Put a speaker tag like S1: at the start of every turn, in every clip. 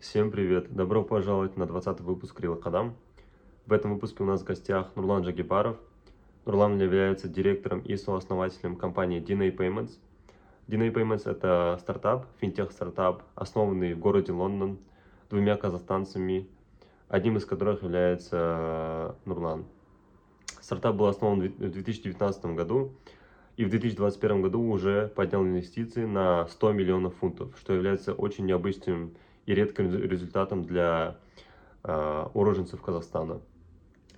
S1: Всем привет! Добро пожаловать на 20 выпуск Рила Кадам. В этом выпуске у нас в гостях Нурлан Джагипаров. Нурлан является директором и сооснователем компании DNA Payments. DNA Payments – это стартап, финтех-стартап, основанный в городе Лондон двумя казахстанцами, одним из которых является Нурлан. Стартап был основан в 2019 году и в 2021 году уже поднял инвестиции на 100 миллионов фунтов, что является очень необычным и редким результатом для э, уроженцев Казахстана.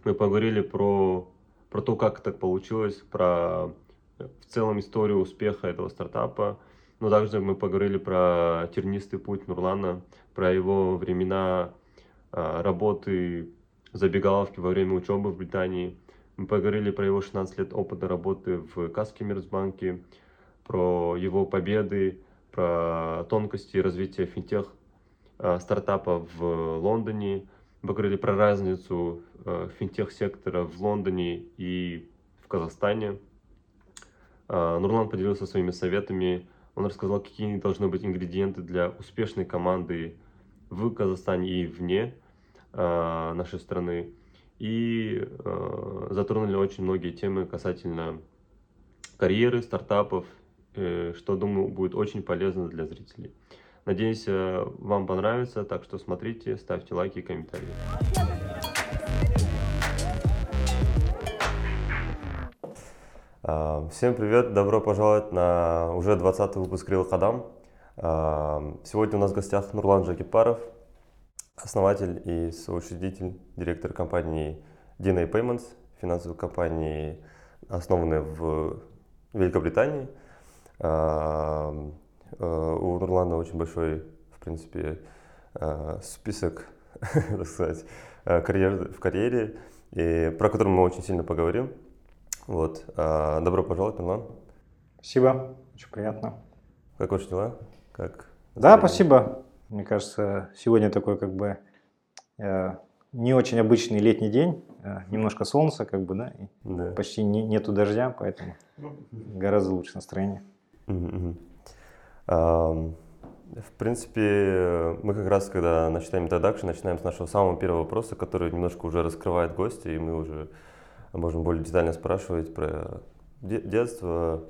S1: Мы поговорили про, про то, как так получилось, про в целом историю успеха этого стартапа, но также мы поговорили про тернистый путь Нурлана, про его времена э, работы забегаловки во время учебы в Британии. Мы поговорили про его 16 лет опыта работы в Каскимирсбанке, про его победы, про тонкости развития финтех стартапа в Лондоне. Мы говорили про разницу э, финтех-сектора в Лондоне и в Казахстане. Э, Нурлан поделился своими советами. Он рассказал, какие должны быть ингредиенты для успешной команды в Казахстане и вне нашей страны. И затронули очень многие темы касательно карьеры, стартапов, что, думаю, будет очень полезно для зрителей. Надеюсь, э, вам понравится, так что смотрите, ставьте лайки и комментарии. А, всем привет, добро пожаловать на уже 20 выпуск Рил Кадам. А, сегодня у нас в гостях Нурлан Жакипаров, основатель и соучредитель, директор компании DNA Payments, финансовой компании, основанной в Великобритании. Э, у Нурлана очень большой, в принципе, э, список, так сказать, э, карьер, в карьере, и про который мы очень сильно поговорим. Вот. Добро пожаловать, Нурлан.
S2: Спасибо, очень приятно.
S1: Как ваши дела? Как
S2: да, спасибо. Мне кажется, сегодня такой как бы не очень обычный летний день, немножко солнца, как бы, да, и да. почти не, нету дождя, поэтому гораздо лучше настроение.
S1: Угу, угу. В принципе, мы как раз, когда начинаем introduction, начинаем с нашего самого первого вопроса, который немножко уже раскрывает гостя, и мы уже можем более детально спрашивать про детство,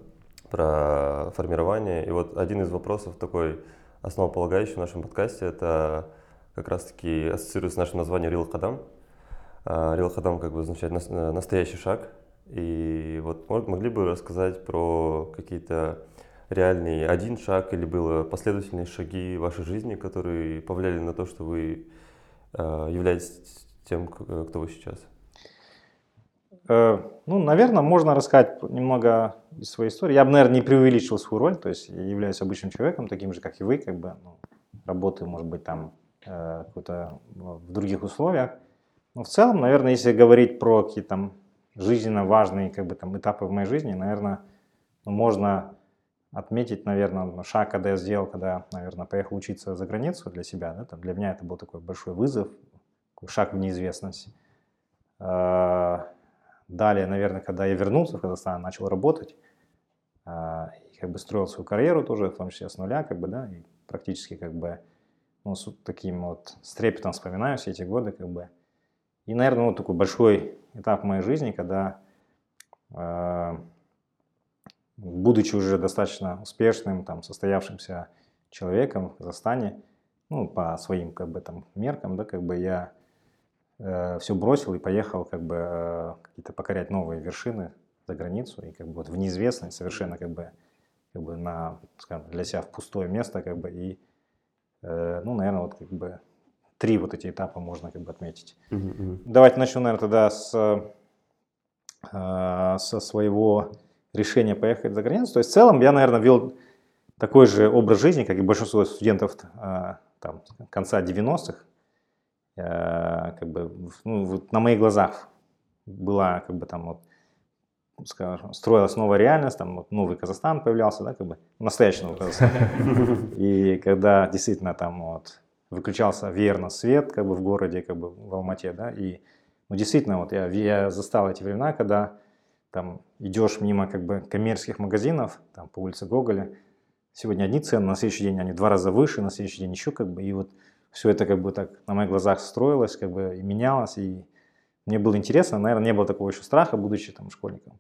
S1: про формирование. И вот один из вопросов такой основополагающий в нашем подкасте, это как раз-таки ассоциируется с нашим названием Real Хадам. Real Хадам как бы означает настоящий шаг. И вот могли бы рассказать про какие-то реальный один шаг или было последовательные шаги в вашей жизни, которые повлияли на то, что вы э, являетесь тем, э, кто вы сейчас?
S2: Э, ну, наверное, можно рассказать немного из своей истории. Я бы, наверное, не преувеличил свою роль, то есть я являюсь обычным человеком, таким же, как и вы, как бы, ну, работаю, может быть, там э, какой-то в других условиях. Но в целом, наверное, если говорить про какие-то там жизненно важные как бы, там, этапы в моей жизни, наверное, ну, можно отметить, наверное, шаг, когда я сделал, когда, наверное, поехал учиться за границу для себя. Да, там для меня это был такой большой вызов, такой шаг в неизвестность. А, далее, наверное, когда я вернулся в Казахстан, начал работать, а, и как бы строил свою карьеру тоже, в том числе с нуля, как бы, да, и практически как бы ну, с таким вот с трепетом вспоминаю все эти годы, как бы. И, наверное, вот такой большой этап моей жизни, когда э, будучи уже достаточно успешным, там, состоявшимся человеком в Казахстане, ну, по своим, как бы, там, меркам, да, как бы я э, все бросил и поехал, как бы, э, какие-то покорять новые вершины за границу, и, как бы, вот в неизвестность совершенно, как бы, как бы на, скажем, для себя в пустое место, как бы, и, э, ну, наверное, вот, как бы, три вот эти этапа можно, как бы, отметить. Mm-hmm. Давайте начну, наверное, тогда с, э, со своего решение поехать за границу. То есть в целом я, наверное, вел такой же образ жизни, как и большинство студентов а, там, конца 90-х. Как бы, ну, вот на моих глазах была как бы там вот скажем, строилась новая реальность, там вот новый Казахстан появлялся, да, как бы настоящий новый Казахстан. И когда действительно там вот выключался верно свет, как бы в городе, как бы в Алмате, да, и ну, действительно вот я, я застал эти времена, когда там идешь мимо как бы коммерческих магазинов, там по улице Гоголя, сегодня одни цены, на следующий день они два раза выше, на следующий день еще как бы, и вот все это как бы так на моих глазах строилось, как бы и менялось, и мне было интересно, наверное, не было такого еще страха, будучи там школьником.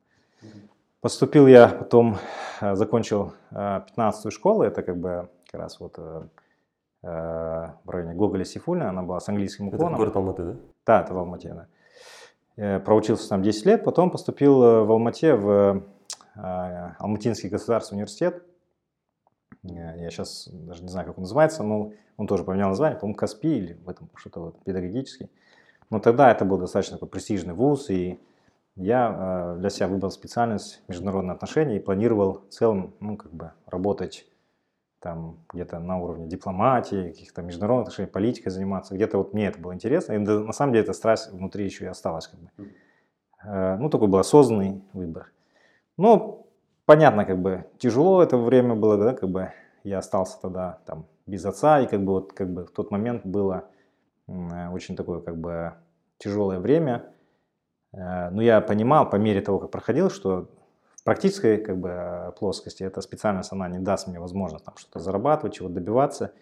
S2: Поступил я потом, э, закончил 15-ю школу, это как бы как раз вот в районе Гоголя Сифуля, она была с английским уклоном.
S1: Это город Алматы, да?
S2: Да, это в Алмате, да. Я проучился там 10 лет, потом поступил в Алмате в Алматинский государственный университет. Я сейчас даже не знаю, как он называется, но он тоже поменял название, по-моему, Каспи или в этом что-то вот педагогический. Но тогда это был достаточно такой престижный вуз, и я для себя выбрал специальность международные отношения и планировал в целом, ну, как бы работать там где-то на уровне дипломатии, каких-то международных отношений, политикой заниматься. Где-то вот мне это было интересно. И на самом деле эта страсть внутри еще и осталась. Как бы. Ну, такой был осознанный выбор. Но понятно, как бы тяжело это время было, да, как бы я остался тогда там без отца, и как бы вот как бы в тот момент было очень такое как бы тяжелое время. Э, но я понимал по мере того, как проходил, что практической как бы плоскости эта специальность, она не даст мне возможность там что-то зарабатывать, чего добиваться.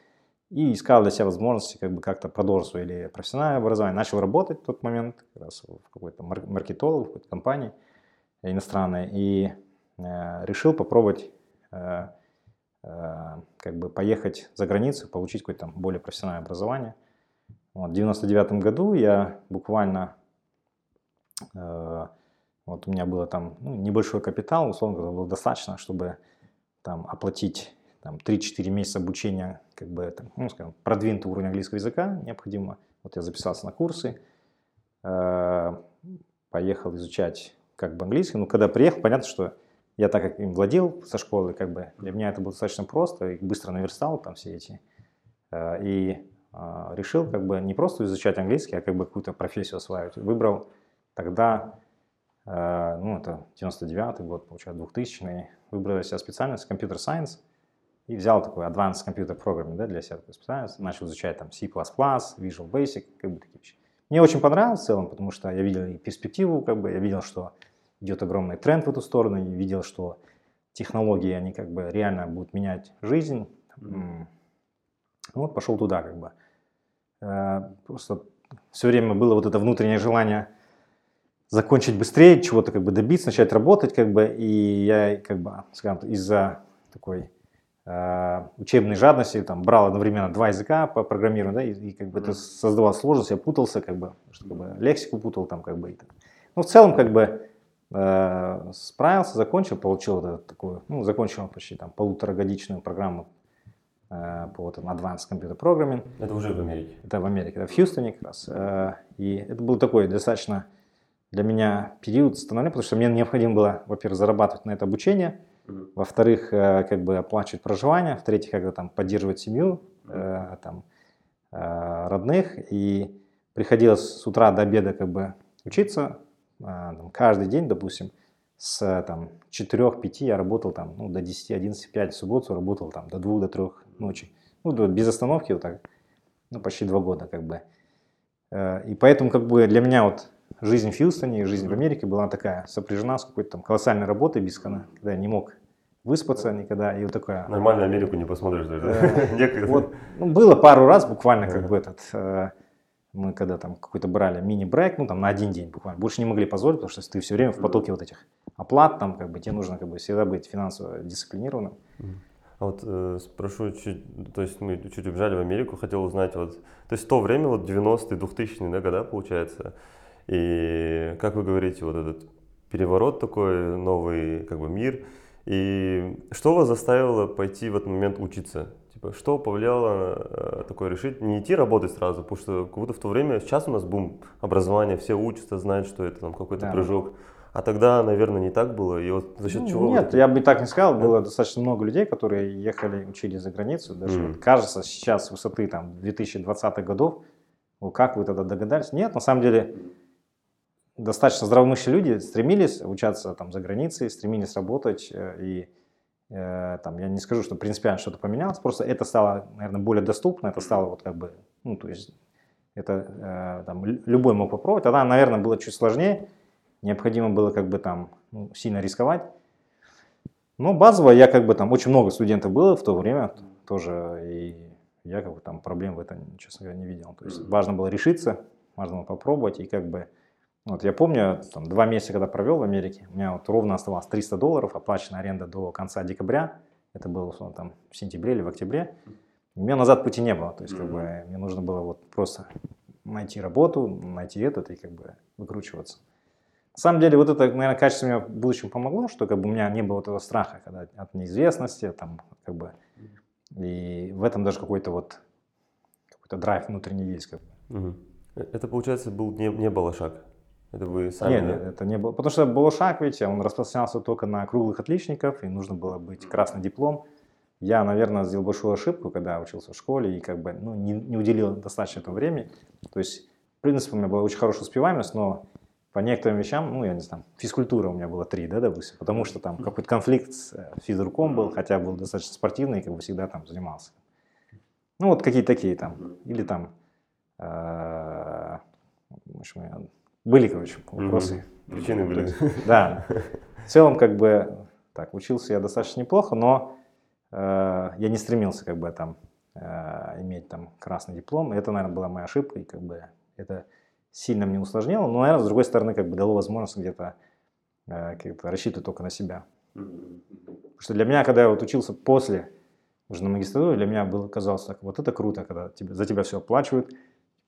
S2: И искал для себя возможности как бы как-то продолжить свое или профессиональное образование. Начал работать в тот момент как раз в какой-то маркетолог, в какой-то компании иностранной. И э, решил попробовать э, э, как бы поехать за границу, получить какое-то там более профессиональное образование. Вот, в 99 году я буквально, э, вот у меня было там ну, небольшой капитал, условно говоря, было достаточно, чтобы там оплатить там 3-4 месяца обучения, как бы это, ну, скажем, продвинутый уровень английского языка необходимо. Вот я записался на курсы, э, поехал изучать как бы английский. Но когда приехал, понятно, что я так как им владел со школы, как бы для меня это было достаточно просто, и быстро наверстал там все эти. Э, и а, решил как бы не просто изучать английский, а как бы какую-то профессию осваивать. Выбрал тогда, э, ну это 99 год, получается, 2000 выбрал для себя специальность компьютер Science и взял такой Advanced Computer Programming да, для себя такую специальность, начал изучать там C++, Visual Basic, как бы такие вещи. Мне очень понравилось в целом, потому что я видел и перспективу, как бы я видел, что идет огромный тренд в эту сторону, и видел, что технологии, они как бы реально будут менять жизнь. Mm-hmm. Вот пошел туда как бы. Э, просто все время было вот это внутреннее желание закончить быстрее, чего-то как бы добиться, начать работать как бы. И я как бы, скажем, из-за такой э, учебной жадности там брал одновременно два языка по программированию, да, и, и как бы это создавало сложность, я путался как бы, что как бы лексику путал там как бы. И так. Ну в целом как бы э, справился, закончил, получил вот такую, ну закончил почти там полуторагодичную программу Э, по вот Advanced Computer Programming.
S1: Это уже в Америке?
S2: Это в Америке, это в Хьюстоне как раз. Э, и это был такой достаточно для меня период становления, потому что мне необходимо было, во-первых, зарабатывать на это обучение, mm-hmm. во-вторых, э, как бы оплачивать проживание, в-третьих, как бы там поддерживать семью, mm-hmm. там, родных. И приходилось с утра до обеда как бы учиться, там, каждый день, допустим, с там, 4-5 я работал там, ну, до 10-11, 5 в субботу работал там до 2 до 3 ночи. Ну, без остановки вот так, ну, почти 2 года как бы. Э, и поэтому как бы для меня вот жизнь в Хьюстоне и жизнь в Америке была такая, сопряжена с какой-то там колоссальной работой без когда я не мог выспаться никогда. И вот такая...
S1: Нормально Америку не посмотришь даже.
S2: Э, вот, ну, было пару раз буквально как бы этот э, мы когда там какой-то брали мини-брейк, ну там на один день буквально, больше не могли позволить, потому что ты все время в потоке вот этих оплат, там как бы тебе нужно как бы всегда быть финансово дисциплинированным.
S1: А вот э, спрошу чуть, то есть мы чуть убежали в Америку, хотел узнать вот, то есть в то время вот 90-е, 2000-е да, года получается, и как вы говорите, вот этот переворот такой, новый как бы мир, и что вас заставило пойти в этот момент учиться? Типа, что повлияло э, такое решить, не идти работать сразу, потому что как будто в то время, сейчас у нас бум образования, все учатся, знают, что это там какой-то да. прыжок. А тогда, наверное, не так было. И вот за счет
S2: ну,
S1: чего?
S2: Нет, я бы так не сказал. Было достаточно много людей, которые ехали, учились за границу. Даже mm. вот, кажется, сейчас с высоты там 2020-х годов, ну, как вы тогда догадались? Нет, на самом деле достаточно здравомыслящие люди стремились учаться там за границей, стремились работать э, и Э, там, я не скажу, что принципиально что-то поменялось, просто это стало, наверное, более доступно, это стало вот как бы, ну, то есть это э, там, любой мог попробовать. Тогда, наверное, было чуть сложнее, необходимо было как бы там ну, сильно рисковать. Но базово я как бы там, очень много студентов было в то время тоже, и я как бы там проблем в этом, честно говоря, не видел. То есть важно было решиться, важно было попробовать, и как бы, вот я помню, там, два месяца, когда провел в Америке, у меня вот ровно оставалось 300 долларов, оплаченная аренда до конца декабря, это было, условно, там, в сентябре или в октябре, у меня назад пути не было, то есть, как бы, мне нужно было вот просто найти работу, найти этот и как бы выкручиваться. На самом деле, вот это, наверное, качество мне в будущем помогло, что как бы у меня не было этого страха когда, от неизвестности, там, как бы, и в этом даже какой-то вот какой-то драйв внутренний есть. Как бы.
S1: Угу. Это, получается, был не, не Балашак? Это вы сами?
S2: Нет, нет, это не было. Потому что Балашак, видите, он распространялся только на круглых отличников, и нужно было быть красный диплом. Я, наверное, сделал большую ошибку, когда учился в школе, и как бы ну, не, не уделил достаточно этого времени. То есть, в принципе, у меня была очень хорошая успеваемость, но по некоторым вещам, ну, я не знаю, физкультура у меня была три, да, допустим, потому что там какой-то конфликт с э, физруком был, хотя был достаточно спортивный, и как бы всегда там занимался. Ну, вот какие-то такие там, или там, э, были, короче, вопросы.
S1: Причины были.
S2: Да. В целом, как бы, так, учился я достаточно неплохо, но э, я не стремился, как бы, там, э, иметь там красный диплом. Это, наверное, была моя ошибка, и как бы это сильно мне усложнило, но, наверное, с другой стороны, как бы дало возможность где-то э, как рассчитывать только на себя. Потому что для меня, когда я вот учился после, уже на магистратуре, для меня было, казалось так, вот это круто, когда тебе, за тебя все оплачивают,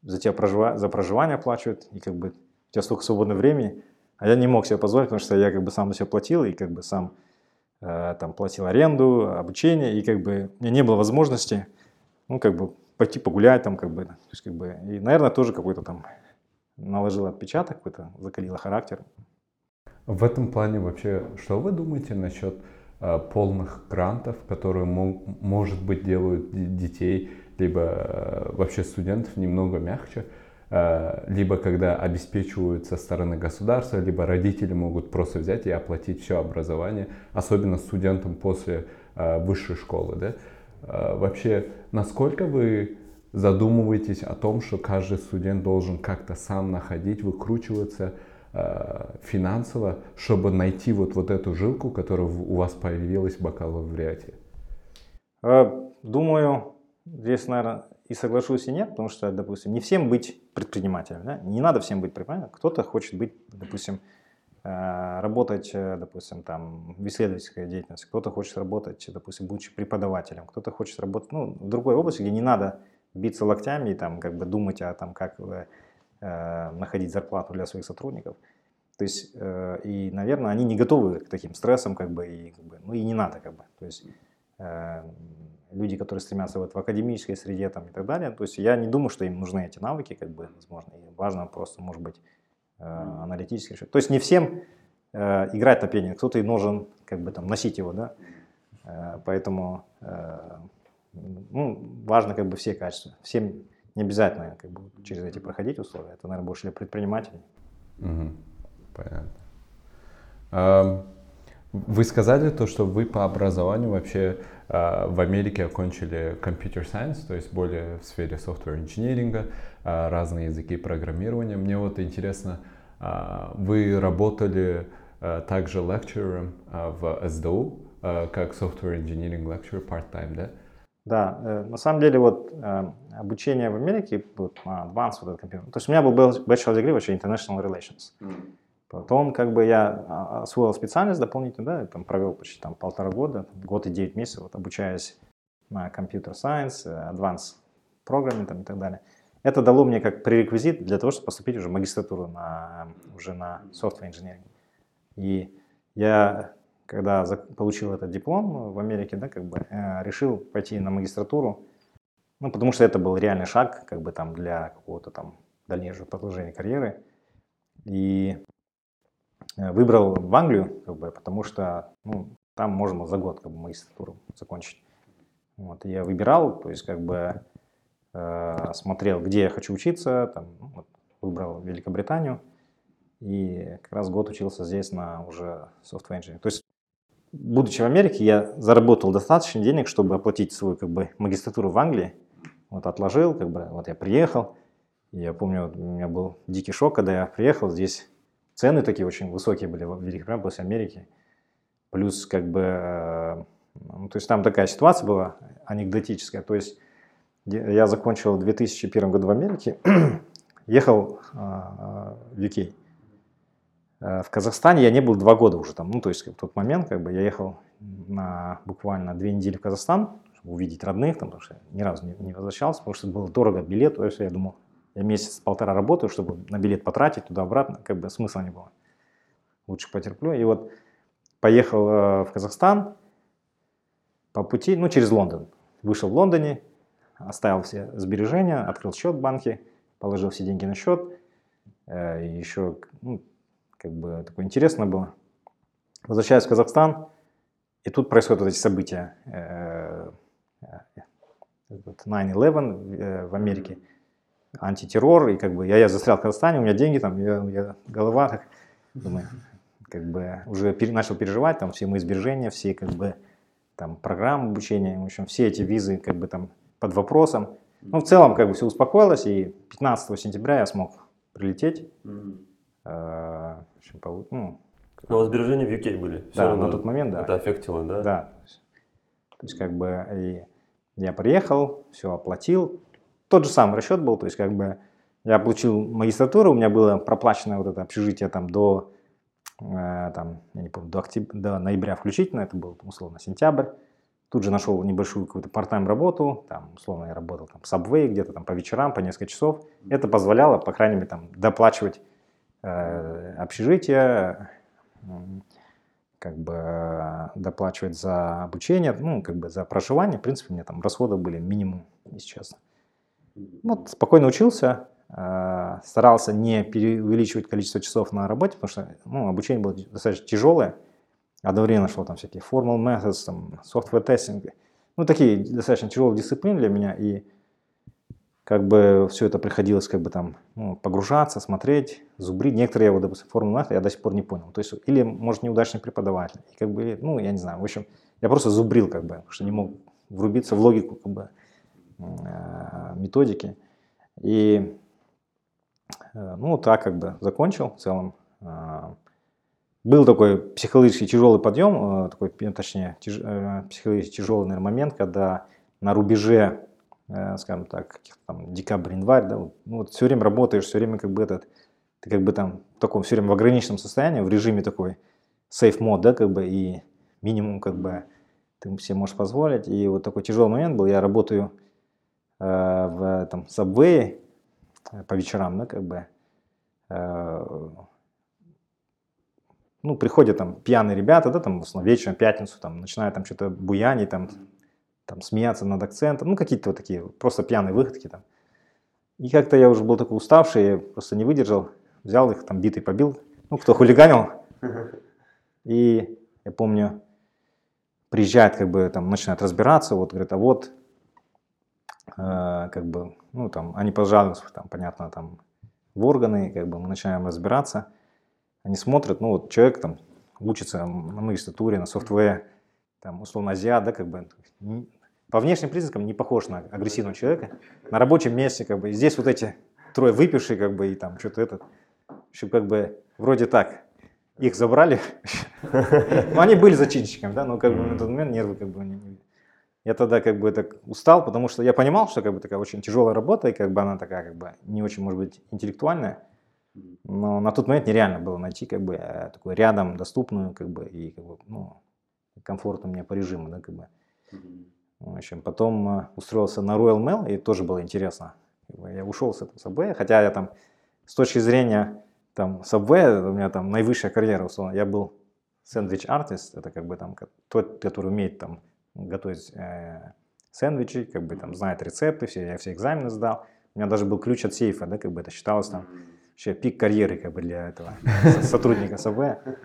S2: за тебя прожива, за проживание оплачивают, и как бы у тебя столько свободного времени, а я не мог себе позволить, потому что я как бы сам на себя платил, и как бы сам э, там платил аренду, обучение, и как бы у меня не было возможности, ну, как бы пойти погулять там, как бы, то есть, как бы, и, наверное, тоже какой-то там наложила отпечаток какой-то, закалила характер.
S3: В этом плане вообще, что вы думаете насчет э, полных грантов, которые, мог, может быть, делают детей, либо э, вообще студентов немного мягче, либо когда обеспечивают со стороны государства, либо родители могут просто взять и оплатить все образование, особенно студентам после э, высшей школы, да? Э, вообще, насколько вы задумываетесь о том, что каждый студент должен как-то сам находить, выкручиваться э, финансово, чтобы найти вот, вот эту жилку, которая у вас появилась в бакалавриате?
S2: Э, думаю, здесь, наверное, и соглашусь, и нет, потому что, допустим, не всем быть предпринимателем, да? не надо всем быть предпринимателем. Кто-то хочет быть, допустим, э, работать, э, допустим, там, в исследовательской деятельности, кто-то хочет работать, допустим, будучи преподавателем, кто-то хочет работать ну, в другой области, где не надо биться локтями и там как бы думать о том, как э, э, находить зарплату для своих сотрудников. То есть, э, и, наверное, они не готовы к таким стрессам, как бы, и, как бы, ну и не надо, как бы. То есть, э, люди, которые стремятся вот в академической среде там, и так далее, то есть я не думаю, что им нужны эти навыки, как бы, возможно, и важно просто, может быть, э, аналитически То есть не всем э, играть на пианино, кто-то и должен, как бы, там, носить его, да, э, поэтому э, ну, важно как бы все качества. Всем не обязательно как бы через эти проходить условия. Это, наверное, больше для предпринимателей.
S3: Угу. Понятно. А, вы сказали то, что вы по образованию вообще а, в Америке окончили computer science, то есть более в сфере software инжиниринга, а, разные языки программирования. Мне вот интересно, вы работали также лектором в СДУ, как software engineering lecturer part-time, да?
S2: Да, э, на самом деле вот э, обучение в Америке, вот advanced вот этот компьютер, то есть у меня был bachelor degree вообще international relations. Mm. Потом как бы я а, освоил специальность дополнительно, да, там провел почти там полтора года, год и девять месяцев, вот, обучаясь на computer science, э, advanced programming там, и так далее. Это дало мне как пререквизит для того, чтобы поступить уже в магистратуру на, уже на software engineering. И я когда получил этот диплом в Америке, да, как бы э, решил пойти на магистратуру, ну, потому что это был реальный шаг, как бы там для какого-то там дальнейшего продолжения карьеры. И выбрал в Англию, как бы, потому что ну, там можно за год как бы, магистратуру закончить. Вот, я выбирал, то есть как бы э, смотрел, где я хочу учиться, там, ну, вот, выбрал Великобританию и как раз год учился здесь на уже software engineering. То есть будучи в Америке, я заработал достаточно денег, чтобы оплатить свою как бы магистратуру в Англии. Вот отложил, как бы, вот я приехал. Я помню, вот у меня был дикий шок, когда я приехал, здесь цены такие очень высокие были в Великобритании после Америки. Плюс как бы, э, ну, то есть там такая ситуация была анекдотическая, то есть Я закончил в 2001 году в Америке, ехал а, в UK. В Казахстане я не был два года уже там, ну то есть в тот момент как бы я ехал на буквально две недели в Казахстан, чтобы увидеть родных, там, потому что ни разу не, не возвращался, потому что было дорого билет, то есть я думал, я месяц-полтора работаю, чтобы на билет потратить туда-обратно, как бы смысла не было. Лучше потерплю. И вот поехал э, в Казахстан по пути, ну, через Лондон. Вышел в Лондоне, оставил все сбережения, открыл счет в банке, положил все деньги на счет. Э, еще, ну, как бы такое интересно было. Возвращаюсь в Казахстан, и тут происходят вот эти события. 9-11 э, в Америке антитеррор, и как бы я, я застрял в Казахстане, у меня деньги там, я, я голова, так, думаю, как бы уже пере, начал переживать, там все мои сбережения, все как бы там программы обучения, в общем, все эти визы как бы там под вопросом. Ну, в целом, как бы все успокоилось, и 15 сентября я смог прилететь. Mm-hmm. Э, в общем,
S1: по, ну, Но сбережения в UK были?
S2: Все да, равно на тот момент, да.
S1: Это аффектило, да?
S2: Да. То есть, как бы, и я приехал, все оплатил, тот же самый расчет был, то есть как бы я получил магистратуру, у меня было проплачено вот это общежитие там до, э, там, я не помню, до, октября, до ноября включительно, это был условно сентябрь. Тут же нашел небольшую какую-то part-time работу, там, условно, я работал там в Subway где-то там по вечерам, по несколько часов. Это позволяло, по крайней мере, там, доплачивать э, общежитие, как бы э, доплачивать за обучение, ну, как бы за проживание. В принципе, у меня там расходы были минимум, если честно. Вот, спокойно учился, э, старался не переувеличивать количество часов на работе, потому что ну, обучение было достаточно тяжелое. Одновременно шло там всякие formal methods, там, software testing. Ну, такие достаточно тяжелые дисциплины для меня. И как бы все это приходилось как бы там ну, погружаться, смотреть, зубрить. Некоторые, вот, допустим, формулы я до сих пор не понял. То есть, или, может, неудачный преподаватель. И как бы, ну, я не знаю. В общем, я просто зубрил как бы, что не мог врубиться в логику как бы методики. И э, ну, так как бы закончил в целом. Э, был такой психологически тяжелый подъем, такой, точнее, тяж, психологически тяжелый наверное, момент, когда на рубеже, скажем так, там декабрь-январь, да, вот, ну, вот все время работаешь, все время как бы этот, ты как бы там в таком все время в ограниченном состоянии, в режиме такой safe мод, да, как бы, и минимум как бы ты себе можешь позволить. И вот такой тяжелый момент был, я работаю Э, в там, сабвее э, по вечерам, да, как бы, э, ну, приходят там пьяные ребята, да, там, в основном вечером, пятницу, там, начинают там что-то буянить, там, там, смеяться над акцентом, ну, какие-то вот такие, просто пьяные выходки там. И как-то я уже был такой уставший, просто не выдержал, взял их, там, битый побил, ну, кто хулиганил. И я помню, приезжает, как бы, там, начинает разбираться, вот, говорит, а вот Э, как бы, ну, там, они пожалуются, там, понятно, там, в органы, как бы мы начинаем разбираться, они смотрят, ну, вот человек там учится на магистратуре, на софтвее, там, условно, азиат, да, как бы, по внешним признакам не похож на агрессивного человека, на рабочем месте, как бы, и здесь вот эти трое выпившие, как бы, и там, что-то этот, еще как бы, вроде так, их забрали, ну, они были зачинщиками, да, но как бы на тот момент нервы как бы не я тогда как бы так устал, потому что я понимал, что как бы такая очень тяжелая работа, и как бы она такая как бы не очень, может быть, интеллектуальная. Но на тот момент нереально было найти как бы э, такую рядом доступную как бы и как бы, ну, комфортно мне по режиму, да, как бы. В общем, потом э, устроился на Royal Mail, и тоже было интересно. Я ушел с этого Subway, хотя я там с точки зрения там Subway, у меня там наивысшая карьера, условно. Я был сэндвич-артист, это как бы там тот, который умеет там готовить э, сэндвичи, как бы там знает рецепты, все, я все экзамены сдал. У меня даже был ключ от сейфа, да, как бы это считалось там вообще пик карьеры как бы для этого сотрудника СБ.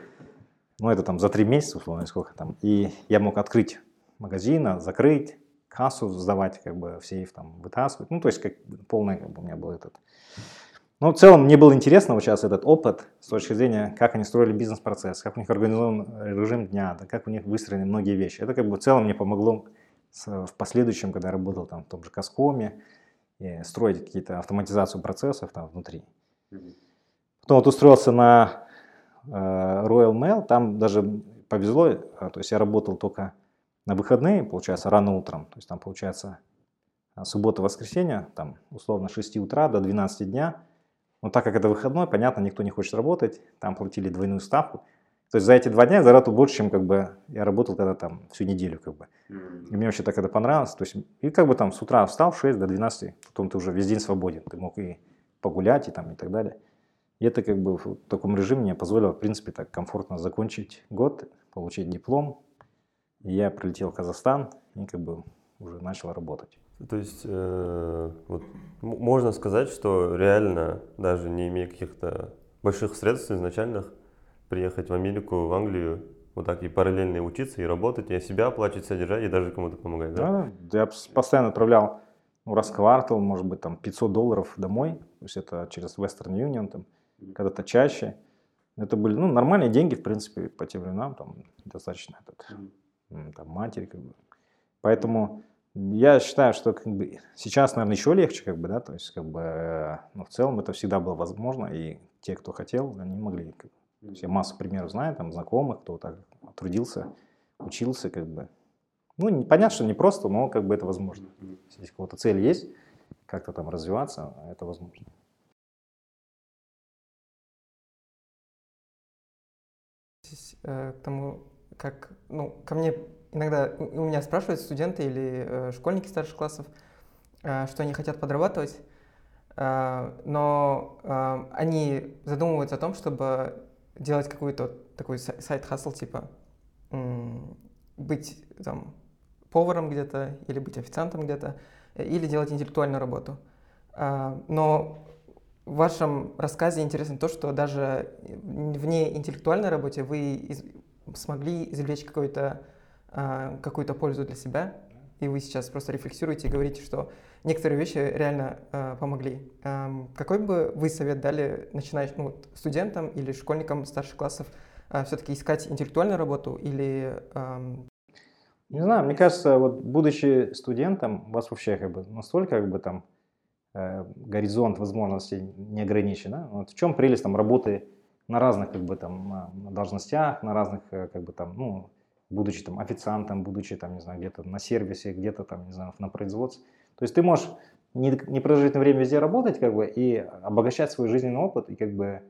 S2: Ну, это там за три месяца, условно, сколько там. И я мог открыть магазин, закрыть, кассу сдавать, как бы в сейф там вытаскивать. Ну, то есть как полный как бы, у меня был этот но в целом мне было интересно вот сейчас этот опыт с точки зрения, как они строили бизнес-процесс, как у них организован режим дня, да, как у них выстроены многие вещи. Это как бы в целом мне помогло в последующем, когда я работал там в том же Каскоме, строить какие-то автоматизацию процессов там внутри. Потом вот устроился на э, Royal Mail, там даже повезло, э, то есть я работал только на выходные, получается, рано утром, то есть там получается суббота-воскресенье, там, условно, с 6 утра до 12 дня. Но так как это выходной, понятно, никто не хочет работать, там платили двойную ставку. То есть за эти два дня я заработал больше, чем как бы я работал когда там всю неделю как бы. И мне вообще так это понравилось. То есть, и как бы там с утра встал в 6 до 12, потом ты уже весь день свободен. Ты мог и погулять, и там, и так далее. И это как бы в таком режиме мне позволило, в принципе, так комфортно закончить год, получить диплом. И я прилетел в Казахстан и как бы уже начал работать.
S1: То есть э, вот, можно сказать, что реально, даже не имея каких-то больших средств изначальных, приехать в Америку, в Англию, вот так и параллельно учиться, и работать, и себя оплачивать, содержать, и даже кому-то помогать, да?
S2: Да, я постоянно отправлял ну, раз в квартал, может быть, там 500 долларов домой, то есть это через Western Union, там, когда-то чаще. Это были ну, нормальные деньги, в принципе, по тем временам, там, достаточно этот, там, матери, как бы. Поэтому я считаю, что как бы, сейчас, наверное, еще легче, как бы, да, то есть, как бы, э, ну, в целом это всегда было возможно, и те, кто хотел, они могли, как, я массу примеров знаю, там, знакомых, кто так трудился, учился, как бы. Ну, понятно, что не просто, но как бы это возможно. Если у кого-то цель есть, как-то там развиваться, это возможно.
S4: Э, к тому, как, ну, ко мне иногда, у меня спрашивают студенты или э, школьники старших классов, э, что они хотят подрабатывать, но они задумываются о том, чтобы делать какой-то такой сайт-хасл, типа быть там поваром где-то, или быть официантом где-то, или делать интеллектуальную работу. Но в вашем рассказе интересно то, что даже вне интеллектуальной работе вы из, смогли извлечь какую-то э, какую-то пользу для себя, и вы сейчас просто рефлексируете и говорите, что некоторые вещи реально э, помогли. Эм, какой бы вы совет дали начинающим ну, вот, студентам или школьникам старших классов э, все-таки искать интеллектуальную работу или эм...
S2: не знаю, мне кажется, вот будучи студентом, у вас вообще как бы настолько как бы там Э, горизонт возможностей не ограничен. Да? Вот в чем прелесть там, работы на разных как бы, там, должностях, на разных, э, как бы, там, ну, будучи там, официантом, будучи там, не знаю, где-то на сервисе, где-то там, не знаю, на производстве. То есть ты можешь не, непродолжительное время везде работать как бы, и обогащать свой жизненный опыт, и как бы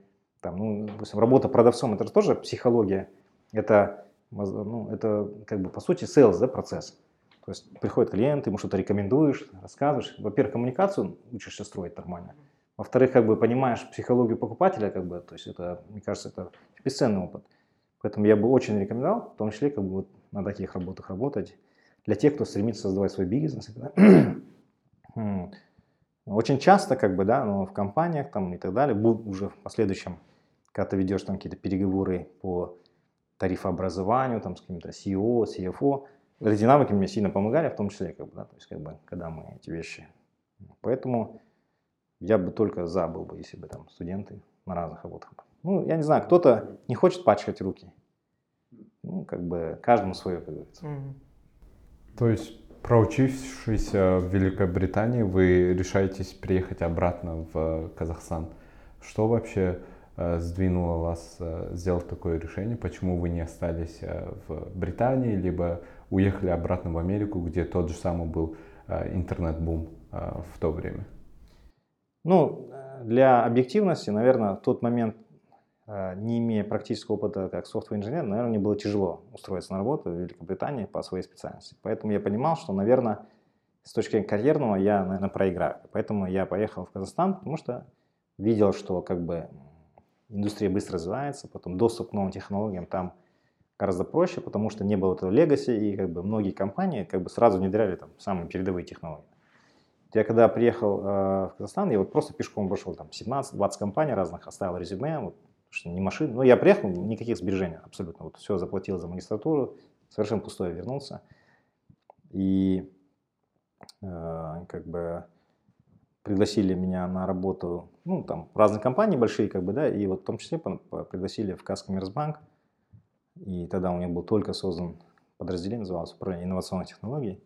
S2: там, ну, допустим, работа продавцом, это же тоже психология, это, ну, это как бы по сути sales, да, процесс. То есть приходит клиент, ему что-то рекомендуешь, рассказываешь. Во-первых, коммуникацию учишься строить нормально. Во-вторых, как бы понимаешь психологию покупателя, как бы, то есть это, мне кажется, это бесценный опыт. Поэтому я бы очень рекомендовал, в том числе, как бы вот на таких работах работать. Для тех, кто стремится создавать свой бизнес. Очень часто, как бы, да, но в компаниях там и так далее, уже в последующем, когда ты ведешь там какие-то переговоры по тарифообразованию, там с каким-то CEO, CFO, эти навыки мне сильно помогали, в том числе, как бы, да, то есть, как бы, когда мы эти вещи. Поэтому я бы только за был бы, если бы там студенты на разных работах. Ну, я не знаю, кто-то не хочет пачкать руки. Ну, как бы каждому свое, как говорится. Mm-hmm.
S3: То есть, проучившись в Великобритании, вы решаетесь приехать обратно в Казахстан. Что вообще э, сдвинуло вас э, сделать такое решение? Почему вы не остались э, в Британии, либо уехали обратно в Америку, где тот же самый был э, интернет-бум э, в то время?
S2: Ну, для объективности, наверное, в тот момент, э, не имея практического опыта как софтвер-инженер, наверное, мне было тяжело устроиться на работу в Великобритании по своей специальности. Поэтому я понимал, что, наверное, с точки зрения карьерного я, наверное, проиграю. Поэтому я поехал в Казахстан, потому что видел, что как бы индустрия быстро развивается, потом доступ к новым технологиям там – гораздо проще, потому что не было этого легаси, и как бы многие компании как бы сразу внедряли там самые передовые технологии. Я когда приехал э, в Казахстан, я вот просто пешком прошел там 17-20 компаний разных, оставил резюме, вот, что не машин. Но я приехал, никаких сбережений абсолютно. Вот все заплатил за магистратуру, совершенно пустое вернулся. И э, как бы пригласили меня на работу, ну, там, разные компании большие, как бы, да, и вот в том числе пригласили в Каскоммерсбанк, и тогда у меня был только создан подразделение, называлось Управление инновационных технологий.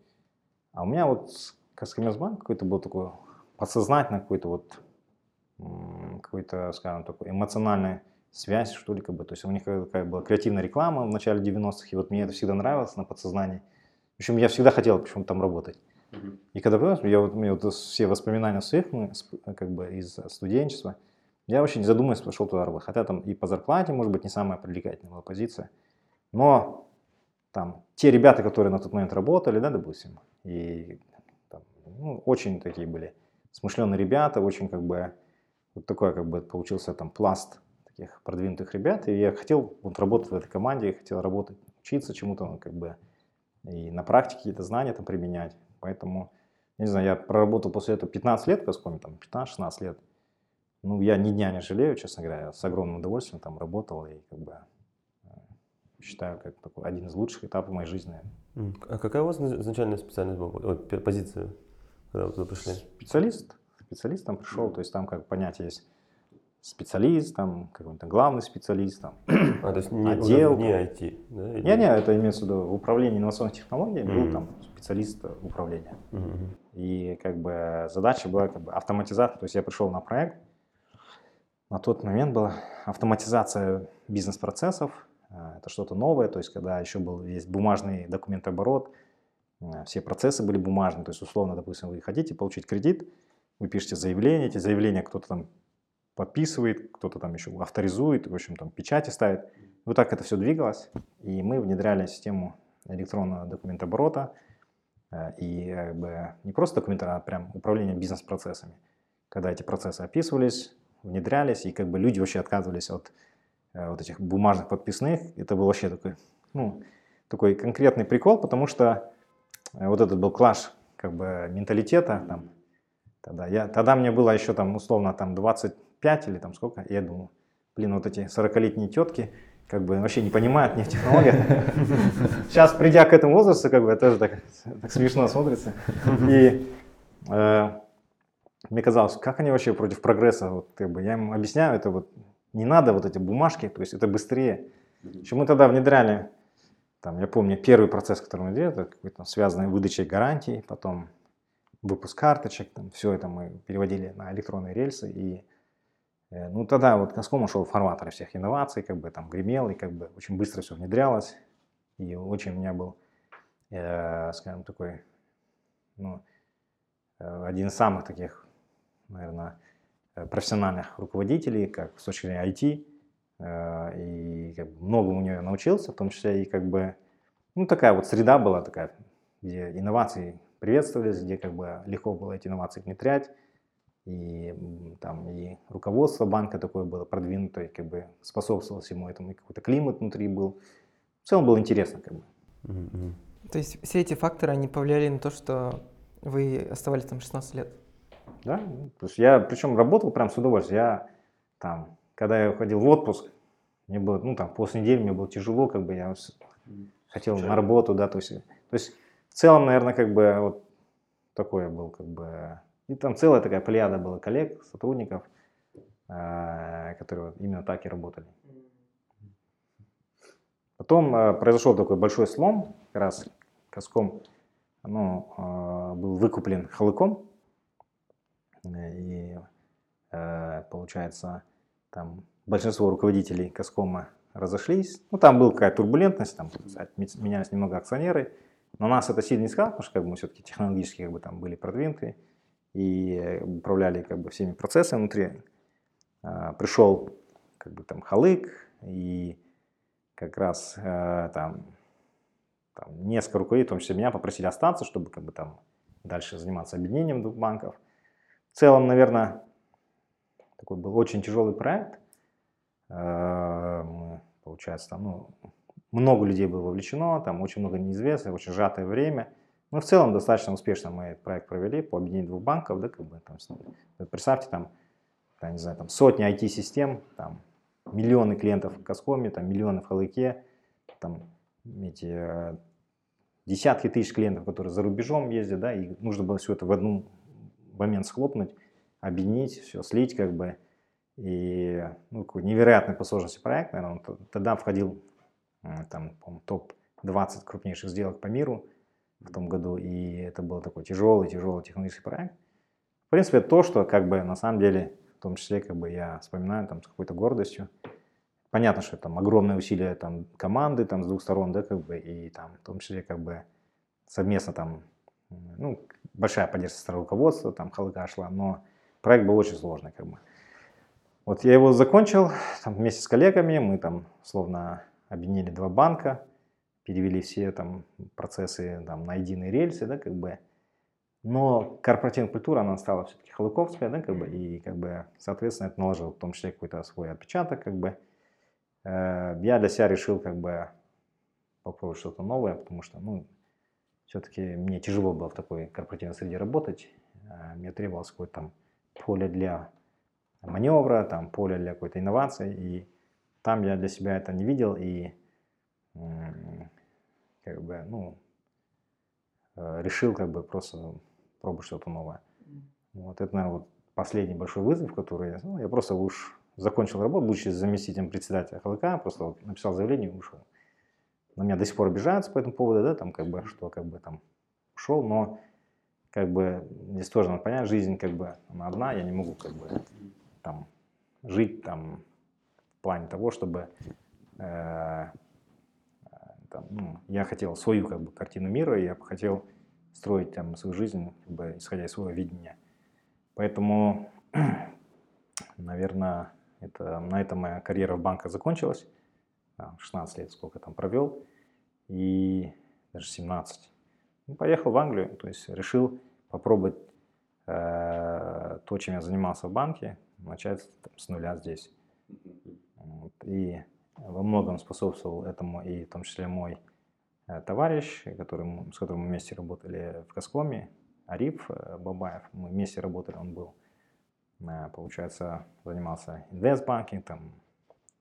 S2: А у меня вот Каскомерсбанк какой-то был такой подсознательно какой-то вот какой-то, скажем, такой эмоциональная связь, что ли, как бы. То есть у них какая была креативная реклама в начале 90-х, и вот мне это всегда нравилось на подсознании. В общем, я всегда хотел почему-то там работать. И когда, я вот, меня вот все воспоминания своих, сп- как бы из студенчества, я вообще не задумываясь пошел туда работать. Хотя там и по зарплате, может быть, не самая привлекательная была позиция. Но там те ребята, которые на тот момент работали, да, допустим, и там, ну, очень такие были смышленые ребята, очень как бы вот такой как бы получился там пласт таких продвинутых ребят, и я хотел вот работать в этой команде, я хотел работать, учиться чему-то, ну, как бы и на практике какие-то знания там применять, поэтому, не знаю, я проработал после этого 15 лет в Газкоме, там 15-16 лет, ну, я ни дня не жалею, честно говоря, я с огромным удовольствием там работал и как бы э, считаю как такой один из лучших этапов моей жизни.
S1: А какая у вас изначальная специальность была, позиция, когда вы пришли?
S2: Специалист, специалист там пришел, то есть там как понятие есть специалист, там какой-то главный специалист, там.
S1: А, то есть не,
S2: Отдел.
S1: вне IT, да? или-
S2: Не-не, это имеется в виду в управлении инновационных технологий, был
S1: Мгм.
S2: там специалист управления.
S1: Мгм.
S2: И как бы задача была как бы автоматизация, то есть я пришел на проект, на тот момент была автоматизация бизнес-процессов, э, это что-то новое, то есть когда еще был есть бумажный документооборот, э, все процессы были бумажные, то есть условно, допустим, вы хотите получить кредит, вы пишете заявление, эти заявления кто-то там подписывает, кто-то там еще авторизует, в общем, там печати ставит. Вот так это все двигалось, и мы внедряли систему электронного документооборота, Э, И как бы не просто документы, а прям управление бизнес-процессами. Когда эти процессы описывались, внедрялись, и как бы люди вообще отказывались от э, вот этих бумажных подписных, это был вообще такой, ну, такой конкретный прикол, потому что э, вот этот был клаш как бы менталитета там, тогда, я, тогда мне было еще там условно там 25 или там сколько, и я думал, блин, вот эти 40-летние тетки, как бы вообще не понимают ни в технологиях. Сейчас, придя к этому возрасту, как бы тоже так, так смешно смотрится. И э, мне казалось, как они вообще против прогресса? Вот, как бы, я им объясняю, это вот не надо вот эти бумажки, то есть это быстрее. Еще мы тогда внедряли, там, я помню, первый процесс, который мы делали, это какой-то связанный с выдачей гарантий, потом выпуск карточек, там, все это мы переводили на электронные рельсы. И ну, тогда вот Газком ушел в фарватер всех инноваций, как бы там гремел, и как бы очень быстро все внедрялось. И очень у меня был, э, скажем, такой, ну, э, один из самых таких, наверное, э, профессиональных руководителей, как с точки зрения IT, э, и как бы многому у нее научился, в том числе и как бы, ну, такая вот среда была такая, где инновации приветствовались, где как бы легко было эти инновации внедрять, и там и руководство банка такое было продвинутое, как бы способствовало всему этому, и какой-то климат внутри был. В целом было интересно, как бы.
S4: То есть все эти факторы, они повлияли на то, что вы оставались там 16 лет?
S2: Да, то есть я причем работал прям с удовольствием. Я там, когда я уходил в отпуск, мне было, ну там, после недели мне было тяжело, как бы я хотел на работу, да, то есть, то есть в целом, наверное, как бы вот такое был, как бы, и там целая такая плеяда была коллег, сотрудников, э, которые именно так и работали. Потом э, произошел такой большой слом, как раз Коском ну, э, был выкуплен Халыком, и получается там большинство руководителей Коскома разошлись. Ну, там была какая-то турбулентность, там менялись немного акционеры. Но нас это сильно не сказало, потому что как бы, мы все-таки технологически как бы, там были продвинуты и управляли как бы, всеми процессами внутри. А, пришел как бы, там, Халык, и как раз э, там, там несколько руководителей, в том числе меня, попросили остаться, чтобы как бы, там, дальше заниматься объединением двух банков. В целом, наверное, такой был очень тяжелый проект. Э, Мы, получается, там, ну, много людей было вовлечено, там очень много неизвестных, очень сжатое время. Но в целом достаточно успешно мы этот проект провели по объединению двух банков, да, как бы там, представьте, там, там, не знаю, там сотни IT-систем, там миллионы клиентов в Каскоме, там миллионы в Халыке, там эти э, десятки тысяч клиентов, которые за рубежом ездят, да, и нужно было все это в один момент схлопнуть, объединить, все слить, как бы, и ну, такой невероятный по сложности проект, наверное, он тогда входил там, по-моему, топ-20 крупнейших сделок по миру в том году, и это был такой тяжелый, тяжелый технологический проект. В принципе, то, что как бы на самом деле, в том числе, как бы я вспоминаю там с какой-то гордостью. Понятно, что там огромные усилия там команды там с двух сторон, да, как бы, и там в том числе как бы совместно там, ну, большая поддержка со руководства, там халыка шла, но проект был очень сложный, как бы. Вот я его закончил там, вместе с коллегами, мы там словно объединили два банка, перевели все там процессы там, на единые рельсы, да, как бы. Но корпоративная культура, она стала все-таки халыковская, да, как бы, и, как бы, соответственно, это наложило в том числе какой-то свой отпечаток, как бы. Э, я для себя решил, как бы, попробовать что-то новое, потому что, ну, все-таки мне тяжело было в такой корпоративной среде работать. Э, мне требовалось какое-то там поле для маневра, там поле для какой-то инновации, и там я для себя это не видел, и как бы, ну, э, решил как бы просто пробовать что-то новое. Вот это, наверное, вот последний большой вызов, который ну, я просто уж закончил работу, будучи заместителем председателя ХЛК, просто вот написал заявление и ушел. На меня до сих пор обижаются по этому поводу, да, там как бы, что как бы там ушел, но как бы здесь тоже надо понять, жизнь как бы она одна, я не могу как бы там жить там в плане того, чтобы э, там, ну, я хотел свою как бы картину мира, я бы хотел строить там свою жизнь, как бы, исходя из своего видения. Поэтому, наверное, это, на этом моя карьера в банках закончилась. 16 лет сколько там провел, и даже 17. Ну, поехал в Англию, то есть решил попробовать э, то, чем я занимался в банке, начать там, с нуля здесь. Вот. И во многом способствовал этому и в том числе мой э, товарищ, который, с которым мы вместе работали в Каскоме, Ариф э, Бабаев. Мы вместе работали, он был, э, получается, занимался инвестбанкинг, там,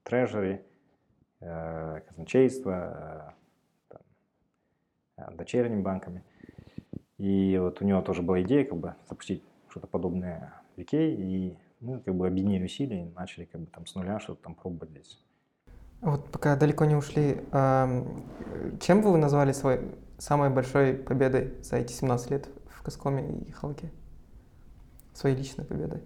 S2: трежери, казначейство, там, дочерними банками. И вот у него тоже была идея как бы запустить что-то подобное в Икей, и мы как бы объединили усилия и начали как бы там с нуля что-то там пробовать здесь.
S4: Вот пока далеко не ушли, чем бы вы назвали свой самой большой победой за эти 17 лет в Каскоме и Халке? Своей личной победой?